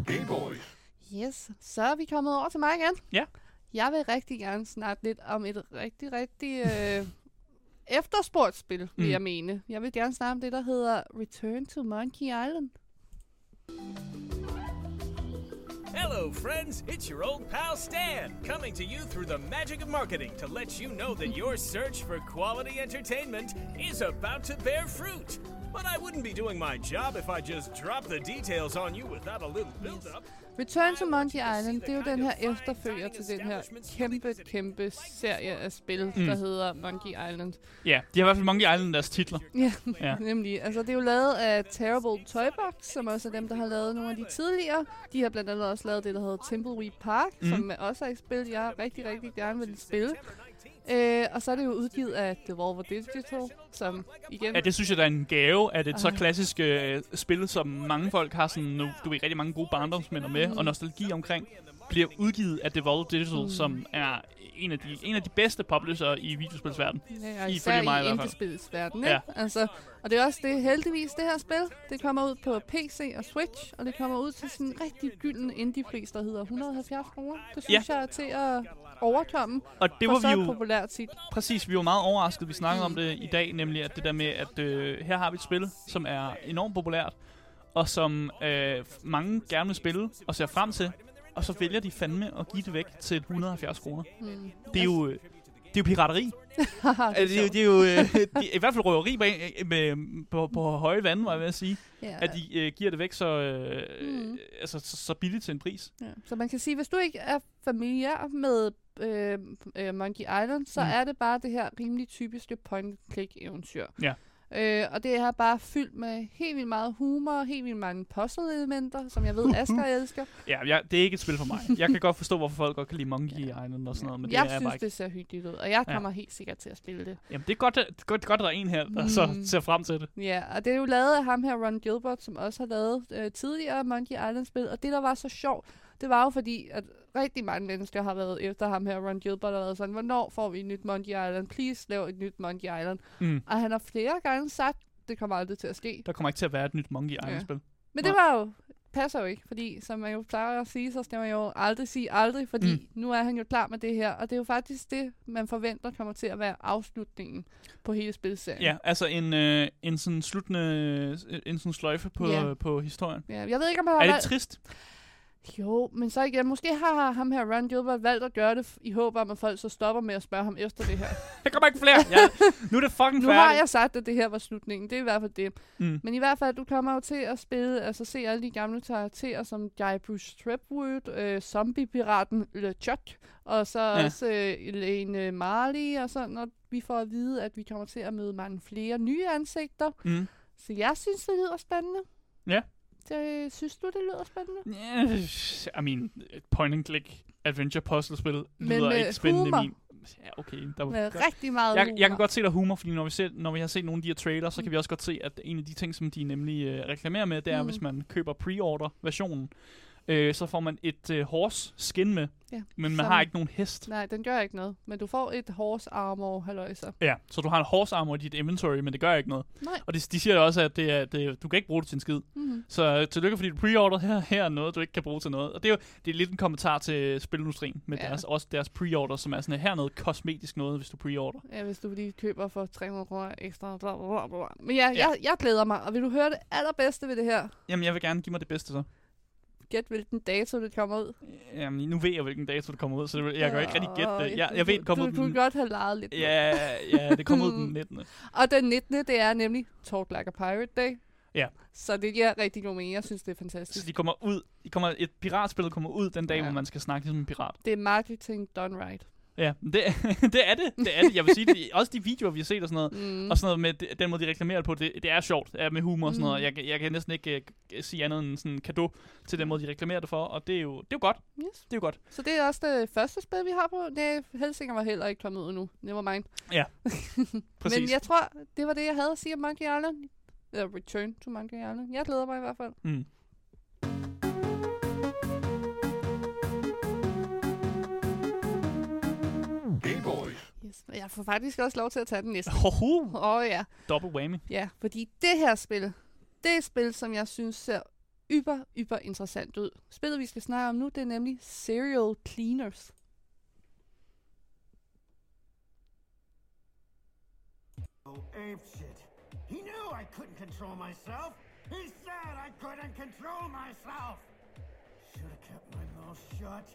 Speaker 3: Game Boys.
Speaker 2: Yes, så er vi kommet over til mig igen.
Speaker 1: Ja.
Speaker 2: Jeg vil rigtig gerne snakke lidt om et rigtig, rigtig øh, efterspurgt spil, vil
Speaker 1: Mm.
Speaker 2: jeg mene. Jeg vil gerne snakke om det, der hedder Return to Monkey Island.
Speaker 6: Hello, friends. It's your old pal Stan, coming to you through the magic of marketing to let you know that your search for quality entertainment is about to bear fruit. But I wouldn't be doing my job if I just dropped the details on you without a little build-up.
Speaker 2: Return to Monkey Island, det er jo den her efterfølger til den her kæmpe, kæmpe serie af spil, mm. der hedder Monkey Island.
Speaker 1: Ja, de har i hvert fald Monkey Island deres titler.
Speaker 2: Ja, (laughs) nemlig. Altså, det er jo lavet af Terrible Toybox, som også er dem, der har lavet nogle af de tidligere. De har blandt andet også lavet det, der hedder Tumbleweed Park, mm. som også er et spil, jeg rigtig, rigtig gerne vil spille. Øh, og så er det jo udgivet af Devolver Digital, som igen...
Speaker 1: Ja, det synes jeg, der er en gave, at et så klassisk øh, spil, som mange folk har sådan, nu, du ved, rigtig mange gode barndomsminder med,
Speaker 2: Mm.
Speaker 1: og nostalgi omkring, bliver udgivet af Devolver Digital,
Speaker 2: Mm.
Speaker 1: som er en af de, en af de bedste publisher i videospilsverdenen.
Speaker 2: Ja, og især
Speaker 1: mig i
Speaker 2: i
Speaker 1: hvert fald.
Speaker 2: indiespilsverden,
Speaker 1: Ja.
Speaker 2: ja. altså, Og det er også det heldigvis, det her spil. Det kommer ud på PC og Switch, og det kommer ud til sådan en rigtig gylden indie-pris, der hedder 170 kroner. Det synes jeg er til at overkomme
Speaker 1: Og det var vi jo
Speaker 2: populært titel.
Speaker 1: præcis, vi var meget overrasket. Vi snakkede om det i dag, nemlig at det der med, at øh, her har vi et spil, som er enormt populært, og som øh, mange gerne vil spille og ser frem til, og så vælger de fandme at give det væk til 170 kroner.
Speaker 2: Mm.
Speaker 1: Det er jo, øh, det er jo pirateri. (laughs) Altså, det, er jo, det er jo øh, (laughs) er i hvert fald røveri bag, med, på, på høje vande, var jeg ved at sige.
Speaker 2: ja.
Speaker 1: At de øh, giver det væk så, øh,
Speaker 2: Mhm.
Speaker 1: altså, så, så billigt til en pris.
Speaker 2: Ja. Så man kan sige, hvis du ikke er familiær med øh, øh, Monkey Island, så
Speaker 1: Mm.
Speaker 2: er det bare det her rimelig typiske point-click-eventyr.
Speaker 1: Ja.
Speaker 2: Øh, og det er bare fyldt med helt vildt meget humor, helt vildt mange puzzle-elementer, som jeg ved, (laughs) Asger elsker.
Speaker 1: Ja, jeg, det er ikke et spil for mig. Jeg kan godt forstå, hvorfor folk godt kan lide Monkey Island og sådan noget, men det
Speaker 2: jeg
Speaker 1: er jeg
Speaker 2: synes,
Speaker 1: bare
Speaker 2: det ser hyggeligt ud, og jeg
Speaker 1: Ja.
Speaker 2: kommer helt sikkert til at spille det.
Speaker 1: Jamen, det er godt, det er godt, godt, der er en her, der så
Speaker 2: Mm.
Speaker 1: ser frem til det.
Speaker 2: Ja, og det er jo lavet af ham her, Ron Gilbert, som også har lavet øh, tidligere Monkey Island-spil. Og det, der var så sjovt, det var jo fordi, at rigtig mange mennesker har været efter ham her, Ron Gilbert, og været sådan, hvornår får vi et nyt Monkey Island? Please, lav et nyt Monkey Island.
Speaker 1: Mm.
Speaker 2: Og han har flere gange sagt, det kommer aldrig til at ske.
Speaker 1: Der kommer ikke til at være et nyt Monkey Island-spil.
Speaker 2: Men det var jo, passer jo ikke, fordi som man jo plejer at sige, så skal man jo aldrig sige aldrig, fordi
Speaker 1: Mm.
Speaker 2: nu er han jo klar med det her. Og det er jo faktisk det, man forventer kommer til at være afslutningen på hele spilserien.
Speaker 1: Ja, altså en, øh, en sådan sluttende, en sådan sløjfe på,
Speaker 2: Ja.
Speaker 1: på historien.
Speaker 2: ja jeg ved ikke, om han har
Speaker 1: Er det
Speaker 2: valgt-
Speaker 1: trist?
Speaker 2: Jo, men så igen, måske har ham her Ron Gilbert valgt at gøre det i håb om, at folk så stopper med at spørge ham efter det her. (laughs)
Speaker 1: Der kommer ikke flere. Ja, nu er det fucking
Speaker 2: nu
Speaker 1: færdigt.
Speaker 2: har jeg sagt, at det her var slutningen. Det er i hvert fald det.
Speaker 1: Mm.
Speaker 2: Men i hvert fald, du kommer jo til at spille, altså se alle de gamle karakterer, som Guy Bruce Tripwood, øh, Zombie-piraten LeChuck, og så
Speaker 1: ja.
Speaker 2: også øh, Elaine Marley og sådan, og vi får at vide, at vi kommer til at møde mange flere nye ansigter.
Speaker 1: Mm.
Speaker 2: Så jeg synes, det lyder spændende.
Speaker 1: Ja.
Speaker 2: Det, synes du, det lyder spændende?
Speaker 1: Yeah, (laughs) I mean, point and click adventure puzzle-spil
Speaker 2: Men
Speaker 1: lyder
Speaker 2: med
Speaker 1: ikke spændende
Speaker 2: humor.
Speaker 1: min... Ja, okay. Der,
Speaker 2: Med
Speaker 1: der,
Speaker 2: rigtig meget
Speaker 1: jeg,
Speaker 2: humor.
Speaker 1: jeg kan godt se der er humor, fordi når vi, ser, når vi har set nogle af de her trailers, så
Speaker 2: Mm.
Speaker 1: kan vi også godt se, at en af de ting, som de nemlig øh, reklamerer med, det er,
Speaker 2: Mm.
Speaker 1: hvis man køber pre-order-versionen, øh, så får man et øh, horse skin med,
Speaker 2: Ja,
Speaker 1: men man
Speaker 2: som-
Speaker 1: har ikke nogen hest.
Speaker 2: Nej, den gør ikke noget. Men du får et horse armor, halløjsa.
Speaker 1: Ja, så du har en horse armor i dit inventory, men det gør ikke noget.
Speaker 2: Nej.
Speaker 1: Og de, de siger også, at det er, det, du kan ikke bruge det til en skid.
Speaker 2: Mm-hmm.
Speaker 1: Så øh, tillykke, fordi du pre-order her, her er noget, du ikke kan bruge til noget. Og det er jo det er lidt en kommentar til spilindustrien, med
Speaker 2: Ja.
Speaker 1: deres, også deres pre-order, som er sådan her noget kosmetisk noget, hvis du pre-order.
Speaker 2: Ja, hvis du lige køber for 300 kroner ekstra. Bla, bla, bla. Men Ja.
Speaker 1: ja.
Speaker 2: Jeg, jeg glæder mig. Og vil du høre det allerbedste ved det her?
Speaker 1: Jamen, jeg vil gerne give mig det bedste så.
Speaker 2: Gæt, hvilken dato det kommer ud.
Speaker 1: Jamen, nu ved jeg, hvilken dato det kommer ud, så det, jeg kan jo ikke rigtig gætte det. Jeg, jeg ved, det kommer
Speaker 2: du,
Speaker 1: ud
Speaker 2: du,
Speaker 1: den...
Speaker 2: du godt have leget lidt.
Speaker 1: Ja, ja, det kommer ud den 19. (laughs)
Speaker 2: Og den 19. det er nemlig Talk Like a Pirate Day.
Speaker 1: Ja.
Speaker 2: Så det giver rigtig god mening. Jeg synes, det er
Speaker 1: Så
Speaker 2: fantastisk.
Speaker 1: de kommer ud, de kommer, et piratspil kommer ud den dag,
Speaker 2: Ja.
Speaker 1: hvor man skal snakke som en pirat.
Speaker 2: Det er marketing done right.
Speaker 1: Ja, det, (laughs) det er det. Det er det. Jeg vil sige, det, også de videoer, vi har set og sådan noget,
Speaker 2: Mm.
Speaker 1: Og sådan noget med den måde, de reklamerer på, det, det er sjovt ja, med humor og sådan
Speaker 2: Mm.
Speaker 1: noget. Jeg, kan- jeg kan næsten ikke uh, sige andet end sådan en kado til den måde, de reklamerer det for, og det er jo, det er jo godt.
Speaker 2: Yes.
Speaker 1: Det er jo godt.
Speaker 2: Så det er også det første spil, vi har på. Nej, Helsinger var heller ikke kommet ud endnu. Never mind. (laughs)
Speaker 1: Præcis.
Speaker 2: Men jeg tror, det var det, jeg havde at sige om Monkey Island. Eller Return to Monkey Island. Jeg glæder mig i hvert fald.
Speaker 1: Mm.
Speaker 2: Yes. Og jeg får faktisk også lov til at tage den næste. Åh oh, ja.
Speaker 1: Double whammy.
Speaker 2: Ja, fordi det her spil, det er et spil, som jeg synes ser yber, yber interessant ud. Spillet, vi skal snakke om nu, det er nemlig Serial Cleaners.
Speaker 7: Oh, apeshit. He knew I couldn't control myself. He said I couldn't control myself. Should have kept my mouth shut.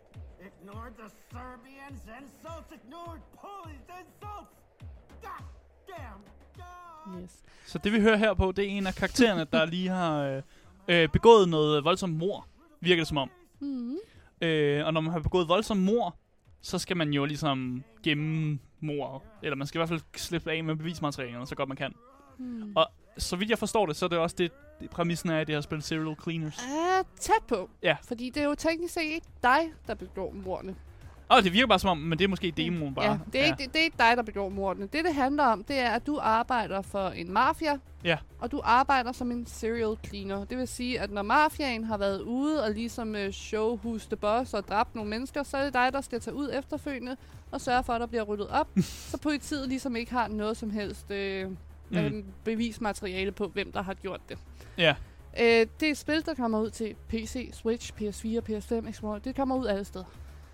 Speaker 7: Ignored the Serbians' insults. Ignored Polish insults. God damn. God.
Speaker 2: Yes.
Speaker 1: Så det vi hører her på, det er en af karaktererne, der lige har øh, øh, begået noget voldsomt mor, virker det som om.
Speaker 2: Mm.
Speaker 1: Øh, og når man har begået voldsomt mor, så skal man jo ligesom gemme mor, eller man skal i hvert fald slippe af med bevismaterialerne, så godt man kan.
Speaker 2: Mm.
Speaker 1: Og så vidt jeg forstår det, så er det også det præmissen er i det her spil Serial Cleaners.
Speaker 2: Er tæt på.
Speaker 1: Ja.
Speaker 2: Fordi det er jo teknisk set ikke dig, der begår mordene.
Speaker 1: Og det virker bare som om, men det er måske demoen bare.
Speaker 2: Ja, det er, Ikke, det, det er ikke dig, der begår mordene. Det, det handler om, det er, at du arbejder for en mafia,
Speaker 1: Ja.
Speaker 2: og du arbejder som en serial cleaner. Det vil sige, at når mafiaen har været ude og ligesom øh, show who's the boss og dræbt nogle mennesker, så er det dig, der skal tage ud efterfølgende og sørge for, at der bliver ryddet op, (laughs) så politiet ligesom ikke har noget som helst øh,
Speaker 1: Mm.
Speaker 2: øh, bevismateriale på, hvem der har gjort det.
Speaker 1: Ja.
Speaker 2: Øh, det er et spil, der kommer ud til PC, Switch, PS4, PS5, Xbox. Det kommer ud alle steder.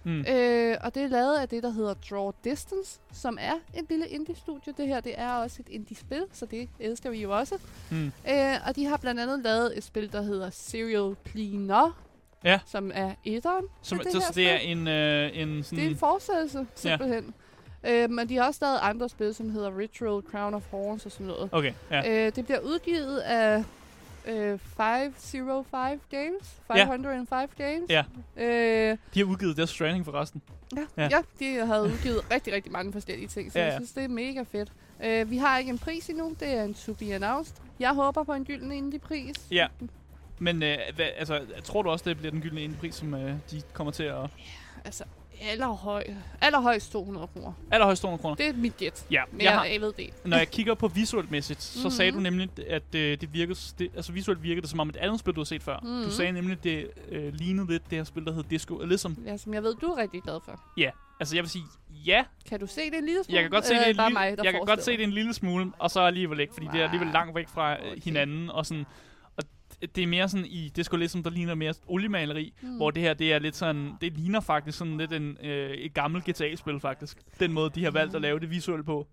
Speaker 1: Mm.
Speaker 2: Øh, og det er lavet af det, der hedder Draw Distance, som er et lille indie-studie. Det her, det er også et indie-spil, så det elsker vi jo også.
Speaker 1: Mm.
Speaker 2: Øh, og de har blandt andet lavet et spil, der hedder Serial Cleaner,
Speaker 1: Ja.
Speaker 2: som er etteren.
Speaker 1: Som, det, så
Speaker 2: her
Speaker 1: det er en, øh, en sådan...
Speaker 2: Det er en fortsættelse, simpelthen. Øh, men de har også lavet andre spil, som hedder Ritual, Crown of Horns og sådan noget.
Speaker 1: Okay, ja.
Speaker 2: Øh, det bliver udgivet af øh, 505 Games.
Speaker 1: Ja.
Speaker 2: 505 Games.
Speaker 1: Ja.
Speaker 2: Øh,
Speaker 1: De har udgivet Death Stranding forresten.
Speaker 2: Ja,
Speaker 1: Ja.
Speaker 2: ja. ja de havde udgivet (laughs) rigtig, rigtig mange forskellige ting, så
Speaker 1: Ja,
Speaker 2: ja,
Speaker 1: ja.
Speaker 2: jeg synes, det er mega fedt. Uh, vi har ikke en pris endnu, det er en to be announced. Jeg håber på en gylden indie-pris.
Speaker 1: Ja. Men øh, hvad, altså, tror du også, det bliver den gyldne indepris, som øh, de kommer til at...
Speaker 2: Altså, allerhøj, allerhøjst 200 kroner.
Speaker 1: Allerhøjst 200 kroner.
Speaker 2: Det er mit gæt.
Speaker 1: Ja,
Speaker 2: Men
Speaker 1: jeg har,
Speaker 2: jeg ved det.
Speaker 1: når jeg kigger på visuelt mæssigt, så
Speaker 2: Mhm.
Speaker 1: sagde du nemlig, at øh, det virkede, det, altså visuelt virkede det som om et andet spil, du har set før. Du
Speaker 2: Mhm.
Speaker 1: sagde nemlig, at det øh, lignede lidt det her spil, der hed Disco Elysium.
Speaker 2: Ja, som jeg ved, du er rigtig glad for.
Speaker 1: Ja, altså jeg vil sige, ja,
Speaker 2: Kan du se det en lille smule?
Speaker 1: jeg kan godt se
Speaker 2: Eller
Speaker 1: det en lille,
Speaker 2: mig,
Speaker 1: jeg kan godt se det en lille smule, og så alligevel ikke, fordi det er alligevel langt væk fra øh,
Speaker 2: okay.
Speaker 1: hinanden, og sådan, det- det er mere sådan i Disco Elysium, der ligner mere oliemaleri,
Speaker 2: Mm.
Speaker 1: hvor det her, det er lidt sådan, det ligner faktisk sådan lidt en, øh, et gammelt GTA-spil faktisk. Den måde, de har valgt at lave det visuelt på.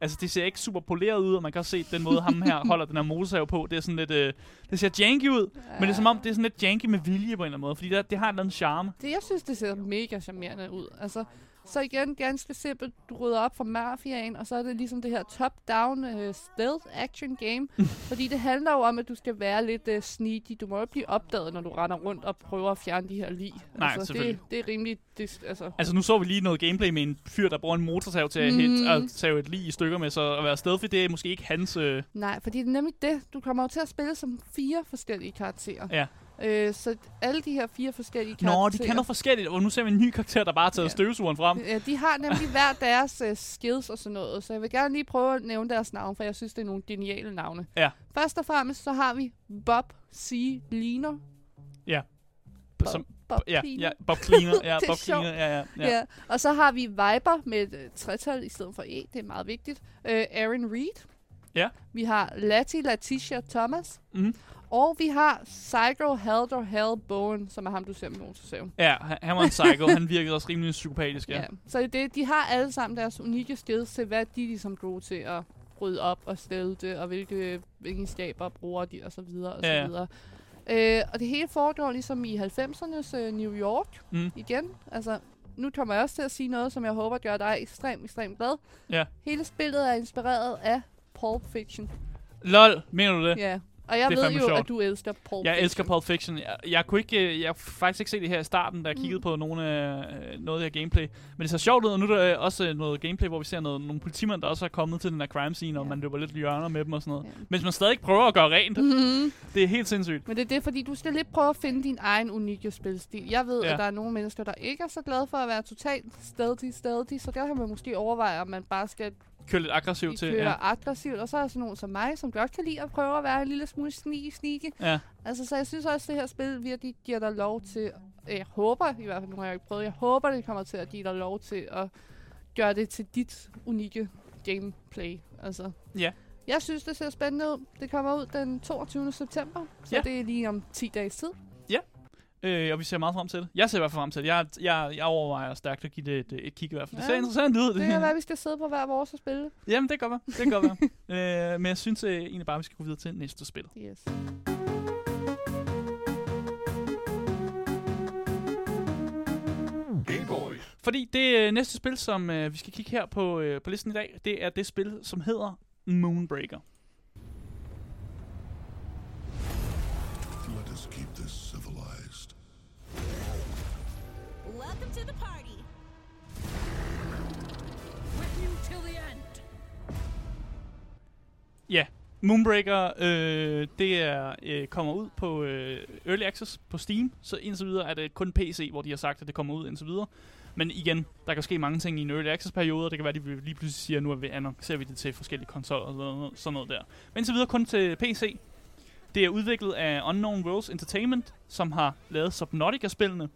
Speaker 1: Altså, det ser ikke super poleret ud, og man kan også se den måde, ham her (laughs) holder den her motorsav på. Det er sådan lidt, øh, det ser janky ud, men det er som om, det er sådan lidt janky med vilje på en eller anden måde, fordi det, det har en eller anden charme.
Speaker 2: Det, jeg synes, det ser mega charmerende ud. Altså, så igen, ganske simpelt, du rydder op fra mafiaen, og så er det ligesom det her top-down uh, stealth action game. (laughs) fordi det handler jo om, at du skal være lidt uh, sneaky. Du må jo ikke blive opdaget, når du render rundt og prøver at fjerne de her lig.
Speaker 1: Nej,
Speaker 2: altså,
Speaker 1: selvfølgelig.
Speaker 2: det, det er rimelig... Det, altså,
Speaker 1: Altså, nu så vi lige noget gameplay med en fyr, der bruger en motorsav til at,
Speaker 2: Mhm.
Speaker 1: hit, at save et lig i stykker med, så at være stealthy, det er måske ikke hans... Øh,
Speaker 2: nej, fordi det er nemlig det. Du kommer jo til at spille som fire forskellige karakterer.
Speaker 1: Ja.
Speaker 2: Øh, så alle de her fire forskellige karakterer...
Speaker 1: Nå, de kan noget forskelligt, og nu ser vi en ny karakter, der bare har taget
Speaker 2: Ja.
Speaker 1: støvsugeren frem.
Speaker 2: Ja, de har nemlig hver deres uh, skills og sådan noget, så jeg vil gerne lige prøve at nævne deres navn, for jeg synes, det er nogle geniale navne.
Speaker 1: Ja.
Speaker 2: Først og fremmest så har vi Bob C. Liner. Bob,
Speaker 1: Som,
Speaker 2: Bob
Speaker 1: ja,
Speaker 2: Cleaner.
Speaker 1: ja, Bob Cleaner. (laughs) Ja,
Speaker 2: Det er
Speaker 1: Bob. Cleaner. Ja, ja,
Speaker 2: Ja.
Speaker 1: ja.
Speaker 2: ja. Og så har vi Viber med et uh, tretal i stedet for E, det er meget vigtigt. Uh, Aaron Reed.
Speaker 1: Ja.
Speaker 2: Vi har Lati Letitia Thomas.
Speaker 1: Mhm.
Speaker 2: Og vi har Psycho Halder Hal Bowen, som er ham, du ser med motorsaven.
Speaker 1: Ja, han, var en psycho. han virkede også rimelig psykopatisk, ja.
Speaker 2: Ja. Så det, de har alle sammen deres unikke skills til, hvad de ligesom gode til at rydde op og stille det, og hvilke egenskaber bruger de, og så videre, og
Speaker 1: ja.
Speaker 2: så videre. Øh, og det hele foregår ligesom i 90'ernes øh, New York
Speaker 1: Mm.
Speaker 2: igen. Altså, nu kommer jeg også til at sige noget, som jeg håber gør dig ekstremt, ekstremt glad.
Speaker 1: Ja.
Speaker 2: Hele spillet er inspireret af Pulp Fiction.
Speaker 1: Lol, mener du det?
Speaker 2: Ja. Og jeg
Speaker 1: Det
Speaker 2: ved jo,
Speaker 1: sjovt.
Speaker 2: at du elsker Pulp
Speaker 1: Jeg
Speaker 2: Fiction.
Speaker 1: elsker Pulp Fiction. Jeg, jeg kunne ikke, øh, jeg faktisk ikke se det her i starten, da jeg
Speaker 2: Mm.
Speaker 1: kiggede på nogle, øh, noget af det her gameplay. Men det ser sjovt ud, og nu er der øh, også noget gameplay, hvor vi ser noget, nogle politimænd, der også er kommet til den her crime scene, og
Speaker 2: Ja.
Speaker 1: man løber lidt hjørner med dem og sådan noget.
Speaker 2: Ja.
Speaker 1: Mens man stadig prøver at gøre rent.
Speaker 2: Mhm.
Speaker 1: Det er helt sindssygt.
Speaker 2: Men det er det, fordi du skal lidt prøve at finde din egen unikke spilstil. Jeg ved,
Speaker 1: Ja.
Speaker 2: at der er nogle mennesker, der ikke er så glade for at være totalt stealthy, stealthy, så der kan man måske overveje, om man bare skal
Speaker 1: Kør lidt aggressivt til.
Speaker 2: køre
Speaker 1: Ja.
Speaker 2: aggressivt. Og så er der sådan nogen som mig, som godt kan lide at prøve at være en lille smule sneaky, sneaky.
Speaker 1: ja.
Speaker 2: Altså, så jeg synes også, at det her spil virkelig giver dig lov til... Jeg håber, i hvert fald nu har jeg ikke prøvet, jeg håber, det kommer til at give dig lov til at gøre det til dit unikke gameplay. Altså,
Speaker 1: Ja.
Speaker 2: Jeg synes, det ser spændende ud. Det kommer ud den 22. september, så
Speaker 1: Ja.
Speaker 2: det er lige om 10 dages tid.
Speaker 1: Øh, og vi ser meget frem til det. Jeg ser i hvert fald frem til det. Jeg, jeg, jeg overvejer stærkt at give det et, et kig i hvert fald. Det ser
Speaker 2: Ja.
Speaker 1: interessant ud.
Speaker 2: Det kan være, at vi skal sidde på hver vores og spille.
Speaker 1: Jamen, det kan godt være. Det kan godt være. (laughs) øh, men jeg synes øh, egentlig bare, at vi skal gå videre til næste spil.
Speaker 2: Yes.
Speaker 3: Game Boys.
Speaker 1: Fordi det øh, næste spil, som øh, vi skal kigge her på, øh, på listen i dag, det er det spil, som hedder Moonbreaker. Ja, Moonbreaker, øh, det er øh, kommer ud på øh, Early Access på Steam, så indtil videre er det kun PC, hvor de har sagt, at det kommer ud indtil videre. Men igen, der kan ske mange ting i en Early Access-periode, og det kan være, at de lige pludselig siger, at nu er vi, annoncerer vi det til forskellige konsoller og sådan noget, sådan noget der. Men indtil videre kun til PC. Det er udviklet af Unknown Worlds Entertainment, som har lavet Subnautica-spillene.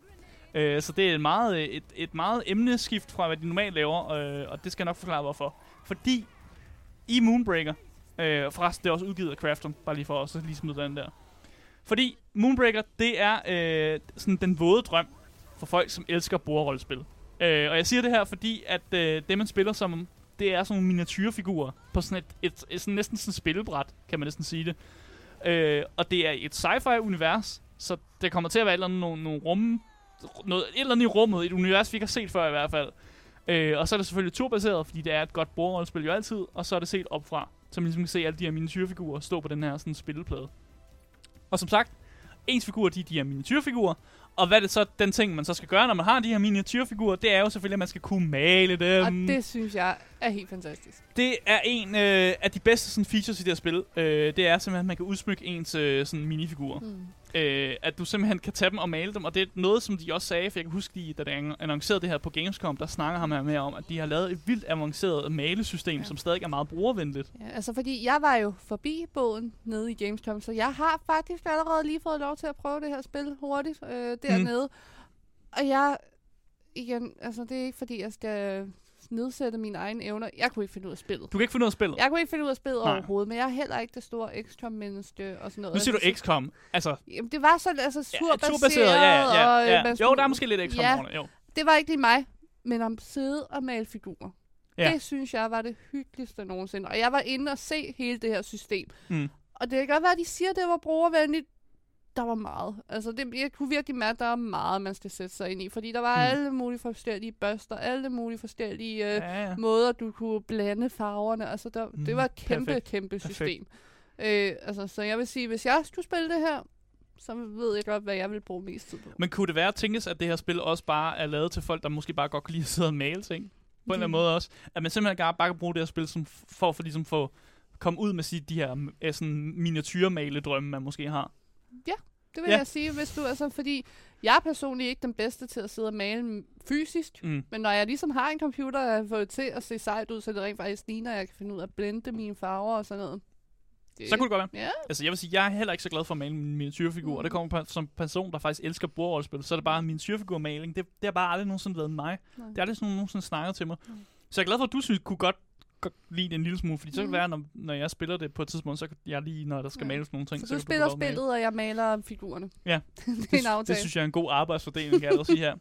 Speaker 1: Øh, så det er et meget, øh, et, et meget emneskift fra, hvad de normalt laver, øh, og det skal jeg nok forklare, hvorfor. Fordi i Moonbreaker, øh, forresten det er også udgivet af Crafton, bare lige for at lige smide den der. Fordi Moonbreaker, det er øh, sådan den våde drøm for folk, som elsker bordrollespil. Øh, og jeg siger det her, fordi at øh, det, man spiller som, det er sådan nogle miniatyrfigurer på sådan et, et, et sådan næsten sådan et spillebræt, kan man næsten sige det. Øh, og det er et sci-fi-univers, så det kommer til at være et eller andet, nogle, nogle rum, noget, et eller andet i rummet, et univers, vi ikke har set før i hvert fald. Øh, og så er det selvfølgelig turbaseret, fordi det er et godt bordrollespil jo altid, og så er det set opfra, så man ligesom kan se alle de her miniatyrfigurer stå på den her sådan spilleplade. Og som sagt, ens figurer, de, de er miniatyrfigurer, og hvad er det så, den ting, man så skal gøre, når man har de her miniatyrfigurer, det er jo selvfølgelig, at man skal kunne male dem.
Speaker 2: Og det synes jeg er helt fantastisk.
Speaker 1: Det er en øh, af de bedste sådan, features i det her spil. Øh, det er simpelthen, at man kan udsmykke ens øh, sådan, minifigurer.
Speaker 2: Mm.
Speaker 1: Øh, at du simpelthen kan tage dem og male dem. Og det er noget, som de også sagde, for jeg kan huske, de, da de annoncerede det her på Gamescom, der snakker ham her med om, at de har lavet et vildt avanceret malesystem, ja. Som stadig er meget brugervenligt.
Speaker 2: Ja, altså fordi jeg var jo forbi båden nede i Gamescom, så jeg har faktisk allerede lige fået lov til at prøve det her spil hurtigt øh, dernede. Mm. Og jeg, igen, altså det er ikke fordi, jeg skal nedsætte mine egne evner. Jeg kunne ikke finde ud af spillet.
Speaker 1: Du kan ikke finde ud af spillet.
Speaker 2: Jeg kunne ikke finde ud af spillet
Speaker 1: Nej.
Speaker 2: overhovedet, men jeg er heller ikke det store XCOM-menneske og sådan noget.
Speaker 1: Nu siger du
Speaker 2: Altså,
Speaker 1: XCOM. Altså,
Speaker 2: Jamen, det var sådan, altså turbaseret,
Speaker 1: ja, ja,
Speaker 2: og, øh,
Speaker 1: ja.
Speaker 2: man
Speaker 1: Jo,
Speaker 2: skulle-
Speaker 1: der er måske lidt XCOM
Speaker 2: Ja,
Speaker 1: jo.
Speaker 2: det var ikke lige mig, men at sidde og male figurer.
Speaker 1: Ja.
Speaker 2: Ja. Det synes jeg var det hyggeligste nogensinde. Og jeg var inde og se hele det her system.
Speaker 1: Mm.
Speaker 2: Og det kan godt være, at de siger, at det var brugervenligt. Der var meget. Altså, det, jeg kunne virkelig mærke, at der var meget, man skal sætte sig ind i. Fordi der var
Speaker 1: Mm.
Speaker 2: alle mulige forskellige børster, alle mulige forskellige øh,
Speaker 1: Ja, ja.
Speaker 2: måder, du kunne blande farverne. Altså, der,
Speaker 1: Mm,
Speaker 2: det var et kæmpe,
Speaker 1: perfekt.
Speaker 2: kæmpe
Speaker 1: Perfekt.
Speaker 2: system. Øh, altså, så jeg vil sige, hvis jeg skulle spille det her, så ved jeg godt, hvad jeg vil bruge mest tid på.
Speaker 1: Men kunne det være at tænkes, at det her spil også bare er lavet til folk, der måske bare godt kan lide at sidde og male ting? På en eller anden
Speaker 2: Mm.
Speaker 1: måde også. At man simpelthen bare, bare kan bruge det her spil som for, for ligesom få komme ud med sit, de her sådan miniatyrmale-drømme, man måske har.
Speaker 2: Det vil
Speaker 1: Ja.
Speaker 2: ja. jeg sige, hvis du altså, fordi jeg er personligt ikke den bedste til at sidde og male fysisk,
Speaker 1: Mm.
Speaker 2: men når jeg ligesom har en computer, der får det til at se sejt ud, så det rent faktisk ligner, at jeg kan finde ud af at blende mine farver og sådan noget. Det,
Speaker 1: Så kunne det godt være.
Speaker 2: Ja,
Speaker 1: Altså, jeg vil sige, jeg er heller ikke så glad for at male min miniatyrfigur. Mm. Og det kommer på, som person, der faktisk elsker bordrollespil. Så er det bare miniatyrfigurmaling. Det, det har bare aldrig nogensinde været mig.
Speaker 2: Nej.
Speaker 1: Det er aldrig sådan, nogen nogensinde snakket til mig.
Speaker 2: Nej.
Speaker 1: Så jeg er glad for, at du synes, kunne godt, godt lide det en lille smule. Fordi så kan det
Speaker 2: Mm.
Speaker 1: være, når, når jeg spiller det på et tidspunkt, så kan jeg lige, når der skal
Speaker 2: Ja.
Speaker 1: males nogle ting.
Speaker 2: så
Speaker 1: kan
Speaker 2: du spiller
Speaker 1: male.
Speaker 2: spillet, og jeg maler figurerne.
Speaker 1: Ja. (laughs)
Speaker 2: det er en
Speaker 1: Det,
Speaker 2: aftale.
Speaker 1: det synes jeg er en god arbejdsfordeling, kan jeg sige her.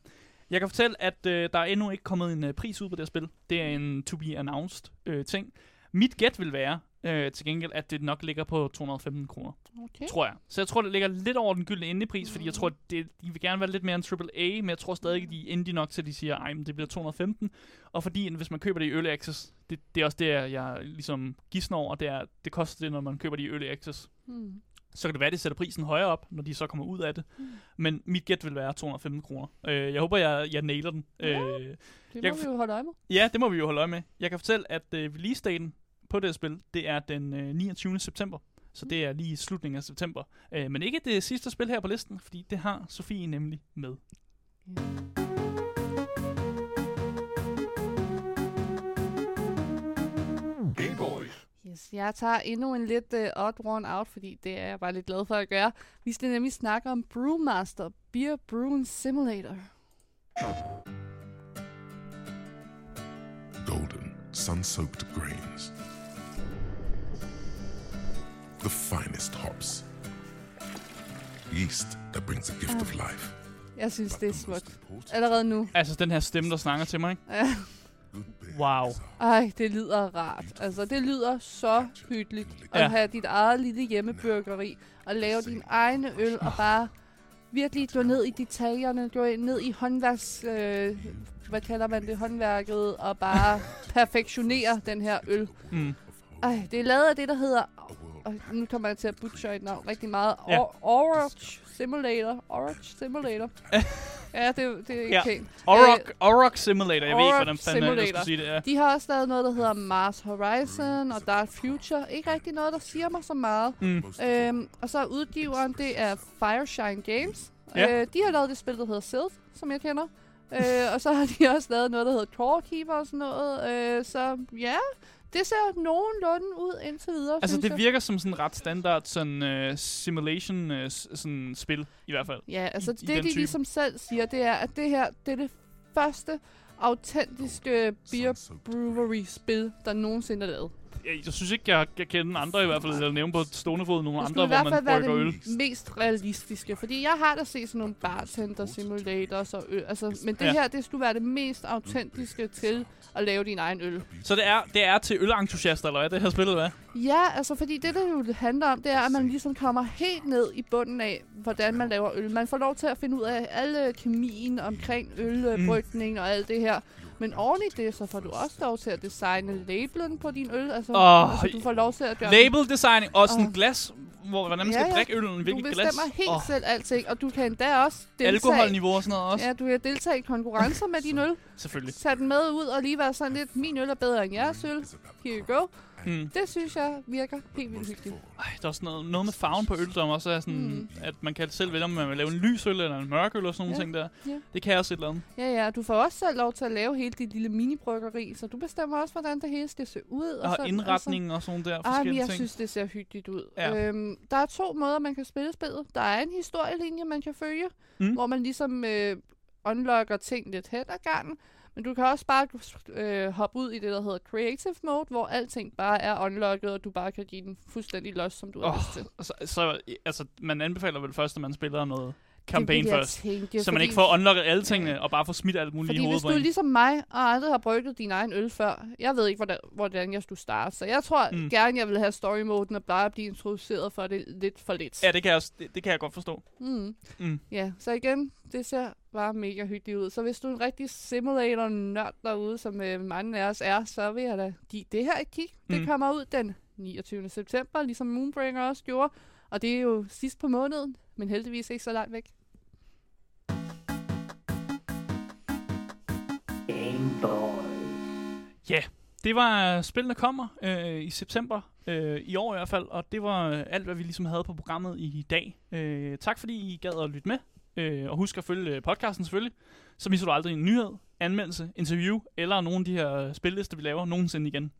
Speaker 1: Jeg kan fortælle, at øh, der er endnu ikke kommet en øh, pris ud på det her spil. Det er en to be announced øh, ting. Mit gæt vil være øh, til gengæld, at det nok ligger på 215 kroner,
Speaker 2: Okay.
Speaker 1: tror jeg. Så jeg tror, det ligger lidt over den gyldne endepris, fordi jeg tror, det, de vil gerne være lidt mere en AAA, men jeg tror stadig, at de er indie nok til, at de siger, ej, men det bliver 215. Og fordi, hvis man køber det i Early Access, det, det er også det, jeg ligesom gidsner over, det er, det koster det, når man køber det i Early Access.
Speaker 2: Hmm.
Speaker 1: Så kan det være, at de sætter prisen højere op, når de så kommer ud af det.
Speaker 2: Mm.
Speaker 1: Men mit gæt vil være 215 kroner. Øh, jeg håber, jeg, jeg nailer den.
Speaker 2: Ja.
Speaker 1: Øh,
Speaker 2: Det
Speaker 1: Jeg
Speaker 2: må
Speaker 1: kan
Speaker 2: vi jo holde øje med.
Speaker 1: ja, det må vi jo holde øje med. Jeg kan fortælle, at øh, release-daten på det spil, det er den øh, 29. september. Så det er lige slutningen af september. Øh, men ikke det sidste spil her på listen, fordi det har Sofie nemlig med.
Speaker 3: Boys.
Speaker 2: Yes, jeg tager endnu en lidt uh, odd one out, fordi det er jeg bare lidt glad for at gøre. Vi skal nemlig snakke om Brewmaster Beer Brewing Simulator.
Speaker 8: Golden, sun-soaked grains. The finest hops. yeast that brings the gift of life.
Speaker 2: Jeg synes, det er smukt. Allerede nu.
Speaker 1: Altså, den her stemme, der snakker til mig, ikke?
Speaker 2: Ja.
Speaker 1: Wow.
Speaker 2: Ej, det lyder rart. Altså, det lyder så hyggeligt at
Speaker 1: Ja.
Speaker 2: have dit eget lille hjemmebørgeri og lave din egne øl og bare virkelig gå ned i detaljerne, gå ned i håndværks... Øh, hvad kalder man det? Håndværket og bare perfektionere den her øl.
Speaker 1: Mm.
Speaker 2: Ej, det er lavet af det, der hedder... Og nu kommer jeg til at butcher et navn rigtig meget.
Speaker 1: Ja.
Speaker 2: Orange Simulator. Orange Simulator. (laughs) ja, det, det er ikke
Speaker 1: Ja.
Speaker 2: pænt.
Speaker 1: Orok,
Speaker 2: Øh,
Speaker 1: Simulator. Jeg ved ikke, hvordan fanden jeg skulle sige det. Ja.
Speaker 2: De har også lavet noget, der hedder Mars Horizon og Dark Future. Ikke rigtig noget, der siger mig så meget.
Speaker 1: Mm.
Speaker 2: Øhm, og så er udgiveren, det er Fireshine Games.
Speaker 1: Ja.
Speaker 2: Øh, de har lavet det spil, der hedder Sylph, som jeg kender. Øh, og så har de også lavet noget, der hedder Core Keeper og sådan noget. Øh, så ja, det ser nogenlunde ud indtil videre,
Speaker 1: Altså, det
Speaker 2: jeg.
Speaker 1: virker som sådan ret standard sådan uh, simulation uh, sådan spil, i hvert fald.
Speaker 2: Ja, altså
Speaker 1: i
Speaker 2: det,
Speaker 1: den
Speaker 2: de
Speaker 1: type.
Speaker 2: ligesom selv siger, det er, at det her, det er det første autentiske beer brewery-spil, der nogensinde er lavet.
Speaker 1: Jeg, jeg synes ikke, jeg kan kende andre i hvert fald, eller nævne på stående fod nogle
Speaker 2: Det
Speaker 1: andre,
Speaker 2: skulle i
Speaker 1: hvor
Speaker 2: hvert
Speaker 1: man
Speaker 2: fald være
Speaker 1: brygger øl.
Speaker 2: det mest realistiske. Fordi jeg har da set sådan nogle bartender simulators og øl. Altså, men det
Speaker 1: Ja.
Speaker 2: her, det skulle være det mest autentiske til at lave din egen øl.
Speaker 1: Så det er, det er til ølentusiaster, eller hvad, det her spil, eller hvad?
Speaker 2: Ja, altså fordi det, der jo handler om, det er, at man ligesom kommer helt ned i bunden af, hvordan man laver øl. Man får lov til at finde ud af alle kemien omkring ølbrygning mm. og alt det her. Men oven i det, så får du også lov til at designe labelen på din øl. Altså,
Speaker 1: Åh,
Speaker 2: altså du får lov til at gøre
Speaker 1: Label designing og sådan
Speaker 2: Åh.
Speaker 1: glas, hvor, hvordan man skal
Speaker 2: Ja, ja.
Speaker 1: drikke øllen,
Speaker 2: Du
Speaker 1: hvilket glas.
Speaker 2: bestemmer helt
Speaker 1: Åh,
Speaker 2: selv alting, og du kan endda også deltage.
Speaker 1: alkoholniveau og sådan noget også.
Speaker 2: Ja, du kan deltage i konkurrencer med din (laughs) øl.
Speaker 1: Selvfølgelig.
Speaker 2: Tag den med ud og lige være sådan lidt, min øl er bedre end jeres øl. Here you go.
Speaker 1: Mm.
Speaker 2: Det synes jeg virker helt vildt hyggeligt.
Speaker 1: Ej, der er også noget, noget med farven på øl, som også er sådan, mm. at man kan selv vælge, om man vil lave en lys øl eller en mørk øl og sådan nogle
Speaker 2: Ja,
Speaker 1: ting der.
Speaker 2: ja.
Speaker 1: Det kan også et eller andet.
Speaker 2: Ja, ja, du får også selv lov til at lave hele dit lille minibryggeri, så du bestemmer også, hvordan det hele skal se ud.
Speaker 1: Og,
Speaker 2: sådan,
Speaker 1: indretningen og sådan der
Speaker 2: Altså. Ej, men
Speaker 1: forskellige
Speaker 2: jeg
Speaker 1: ting.
Speaker 2: synes, det ser hyggeligt ud.
Speaker 1: Ja.
Speaker 2: Øhm, der er to måder, man kan spille spillet. Der er en historielinje, man kan følge,
Speaker 1: Mm.
Speaker 2: hvor man ligesom øh, unlocker ting lidt hen ad gangen. Men du kan også bare øh, hoppe ud i det, der hedder Creative Mode, hvor alting bare er unlocket, og du bare kan give den fuldstændig los, som du har
Speaker 1: Åh,
Speaker 2: lyst til.
Speaker 1: Så, så altså, man anbefaler vel først, at man spiller noget campaign
Speaker 2: jeg
Speaker 1: først.
Speaker 2: tænke,
Speaker 1: så man
Speaker 2: fordi-
Speaker 1: ikke får unlocket alle tingene, og bare får smidt alt muligt
Speaker 2: Fordi
Speaker 1: i
Speaker 2: hvis
Speaker 1: hovedet
Speaker 2: du
Speaker 1: på
Speaker 2: er
Speaker 1: en.
Speaker 2: ligesom mig, og aldrig har brygget din egen øl før, jeg ved ikke, hvordan, hvordan jeg skulle starte. Så jeg tror
Speaker 1: Mm.
Speaker 2: gerne, jeg vil have story moden og bare blive introduceret for det lidt for lidt.
Speaker 1: Ja, det kan, jeg det, det kan jeg godt forstå.
Speaker 2: Mm.
Speaker 1: Mm.
Speaker 2: Ja, så igen, det ser bare mega hyggeligt ud. Så hvis du er en rigtig simulator-nørd derude, som øh, mange af os er, så vil jeg da give det her et kig. Mm. Det
Speaker 1: Mm.
Speaker 2: kommer ud den 29. september, ligesom Moonbreaker også gjorde. Og det er jo sidst på måneden, men heldigvis ikke så langt væk.
Speaker 1: Ja, det var øh, spillene kommer øh, i september øh, i år i hvert fald, og det var øh, alt, hvad vi ligesom havde på programmet i dag. Øh, tak fordi I gad at lytte med, øh, og husk at følge øh, podcasten selvfølgelig, så misser du aldrig en nyhed, anmeldelse, interview eller nogle af de her øh, spillister, vi laver nogensinde igen.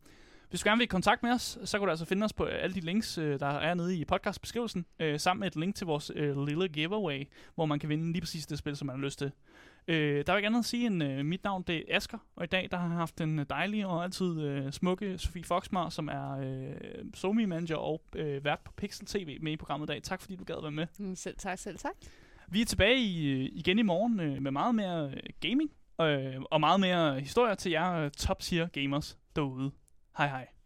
Speaker 1: Hvis du gerne vil i kontakt med os, så kan du altså finde os på alle de links, der er nede i podcastbeskrivelsen, sammen med et link til vores lille giveaway, hvor man kan vinde lige præcis det spil, som man har lyst til. Øh, der er ikke andet at sige end, øh, mit navn det er Asker, og i dag der har jeg haft den dejlige og altid øh, smukke Sofie Foxmar, som er øh, somi manager og øh, vært på Pixel TV med i programmet i dag. Tak fordi du gad være med.
Speaker 2: Mm, selv tak, selv tak.
Speaker 1: Vi er tilbage i, øh, igen i morgen øh, med meget mere øh, gaming øh, og meget mere historier til jer øh, top tier gamers derude. Hej hej.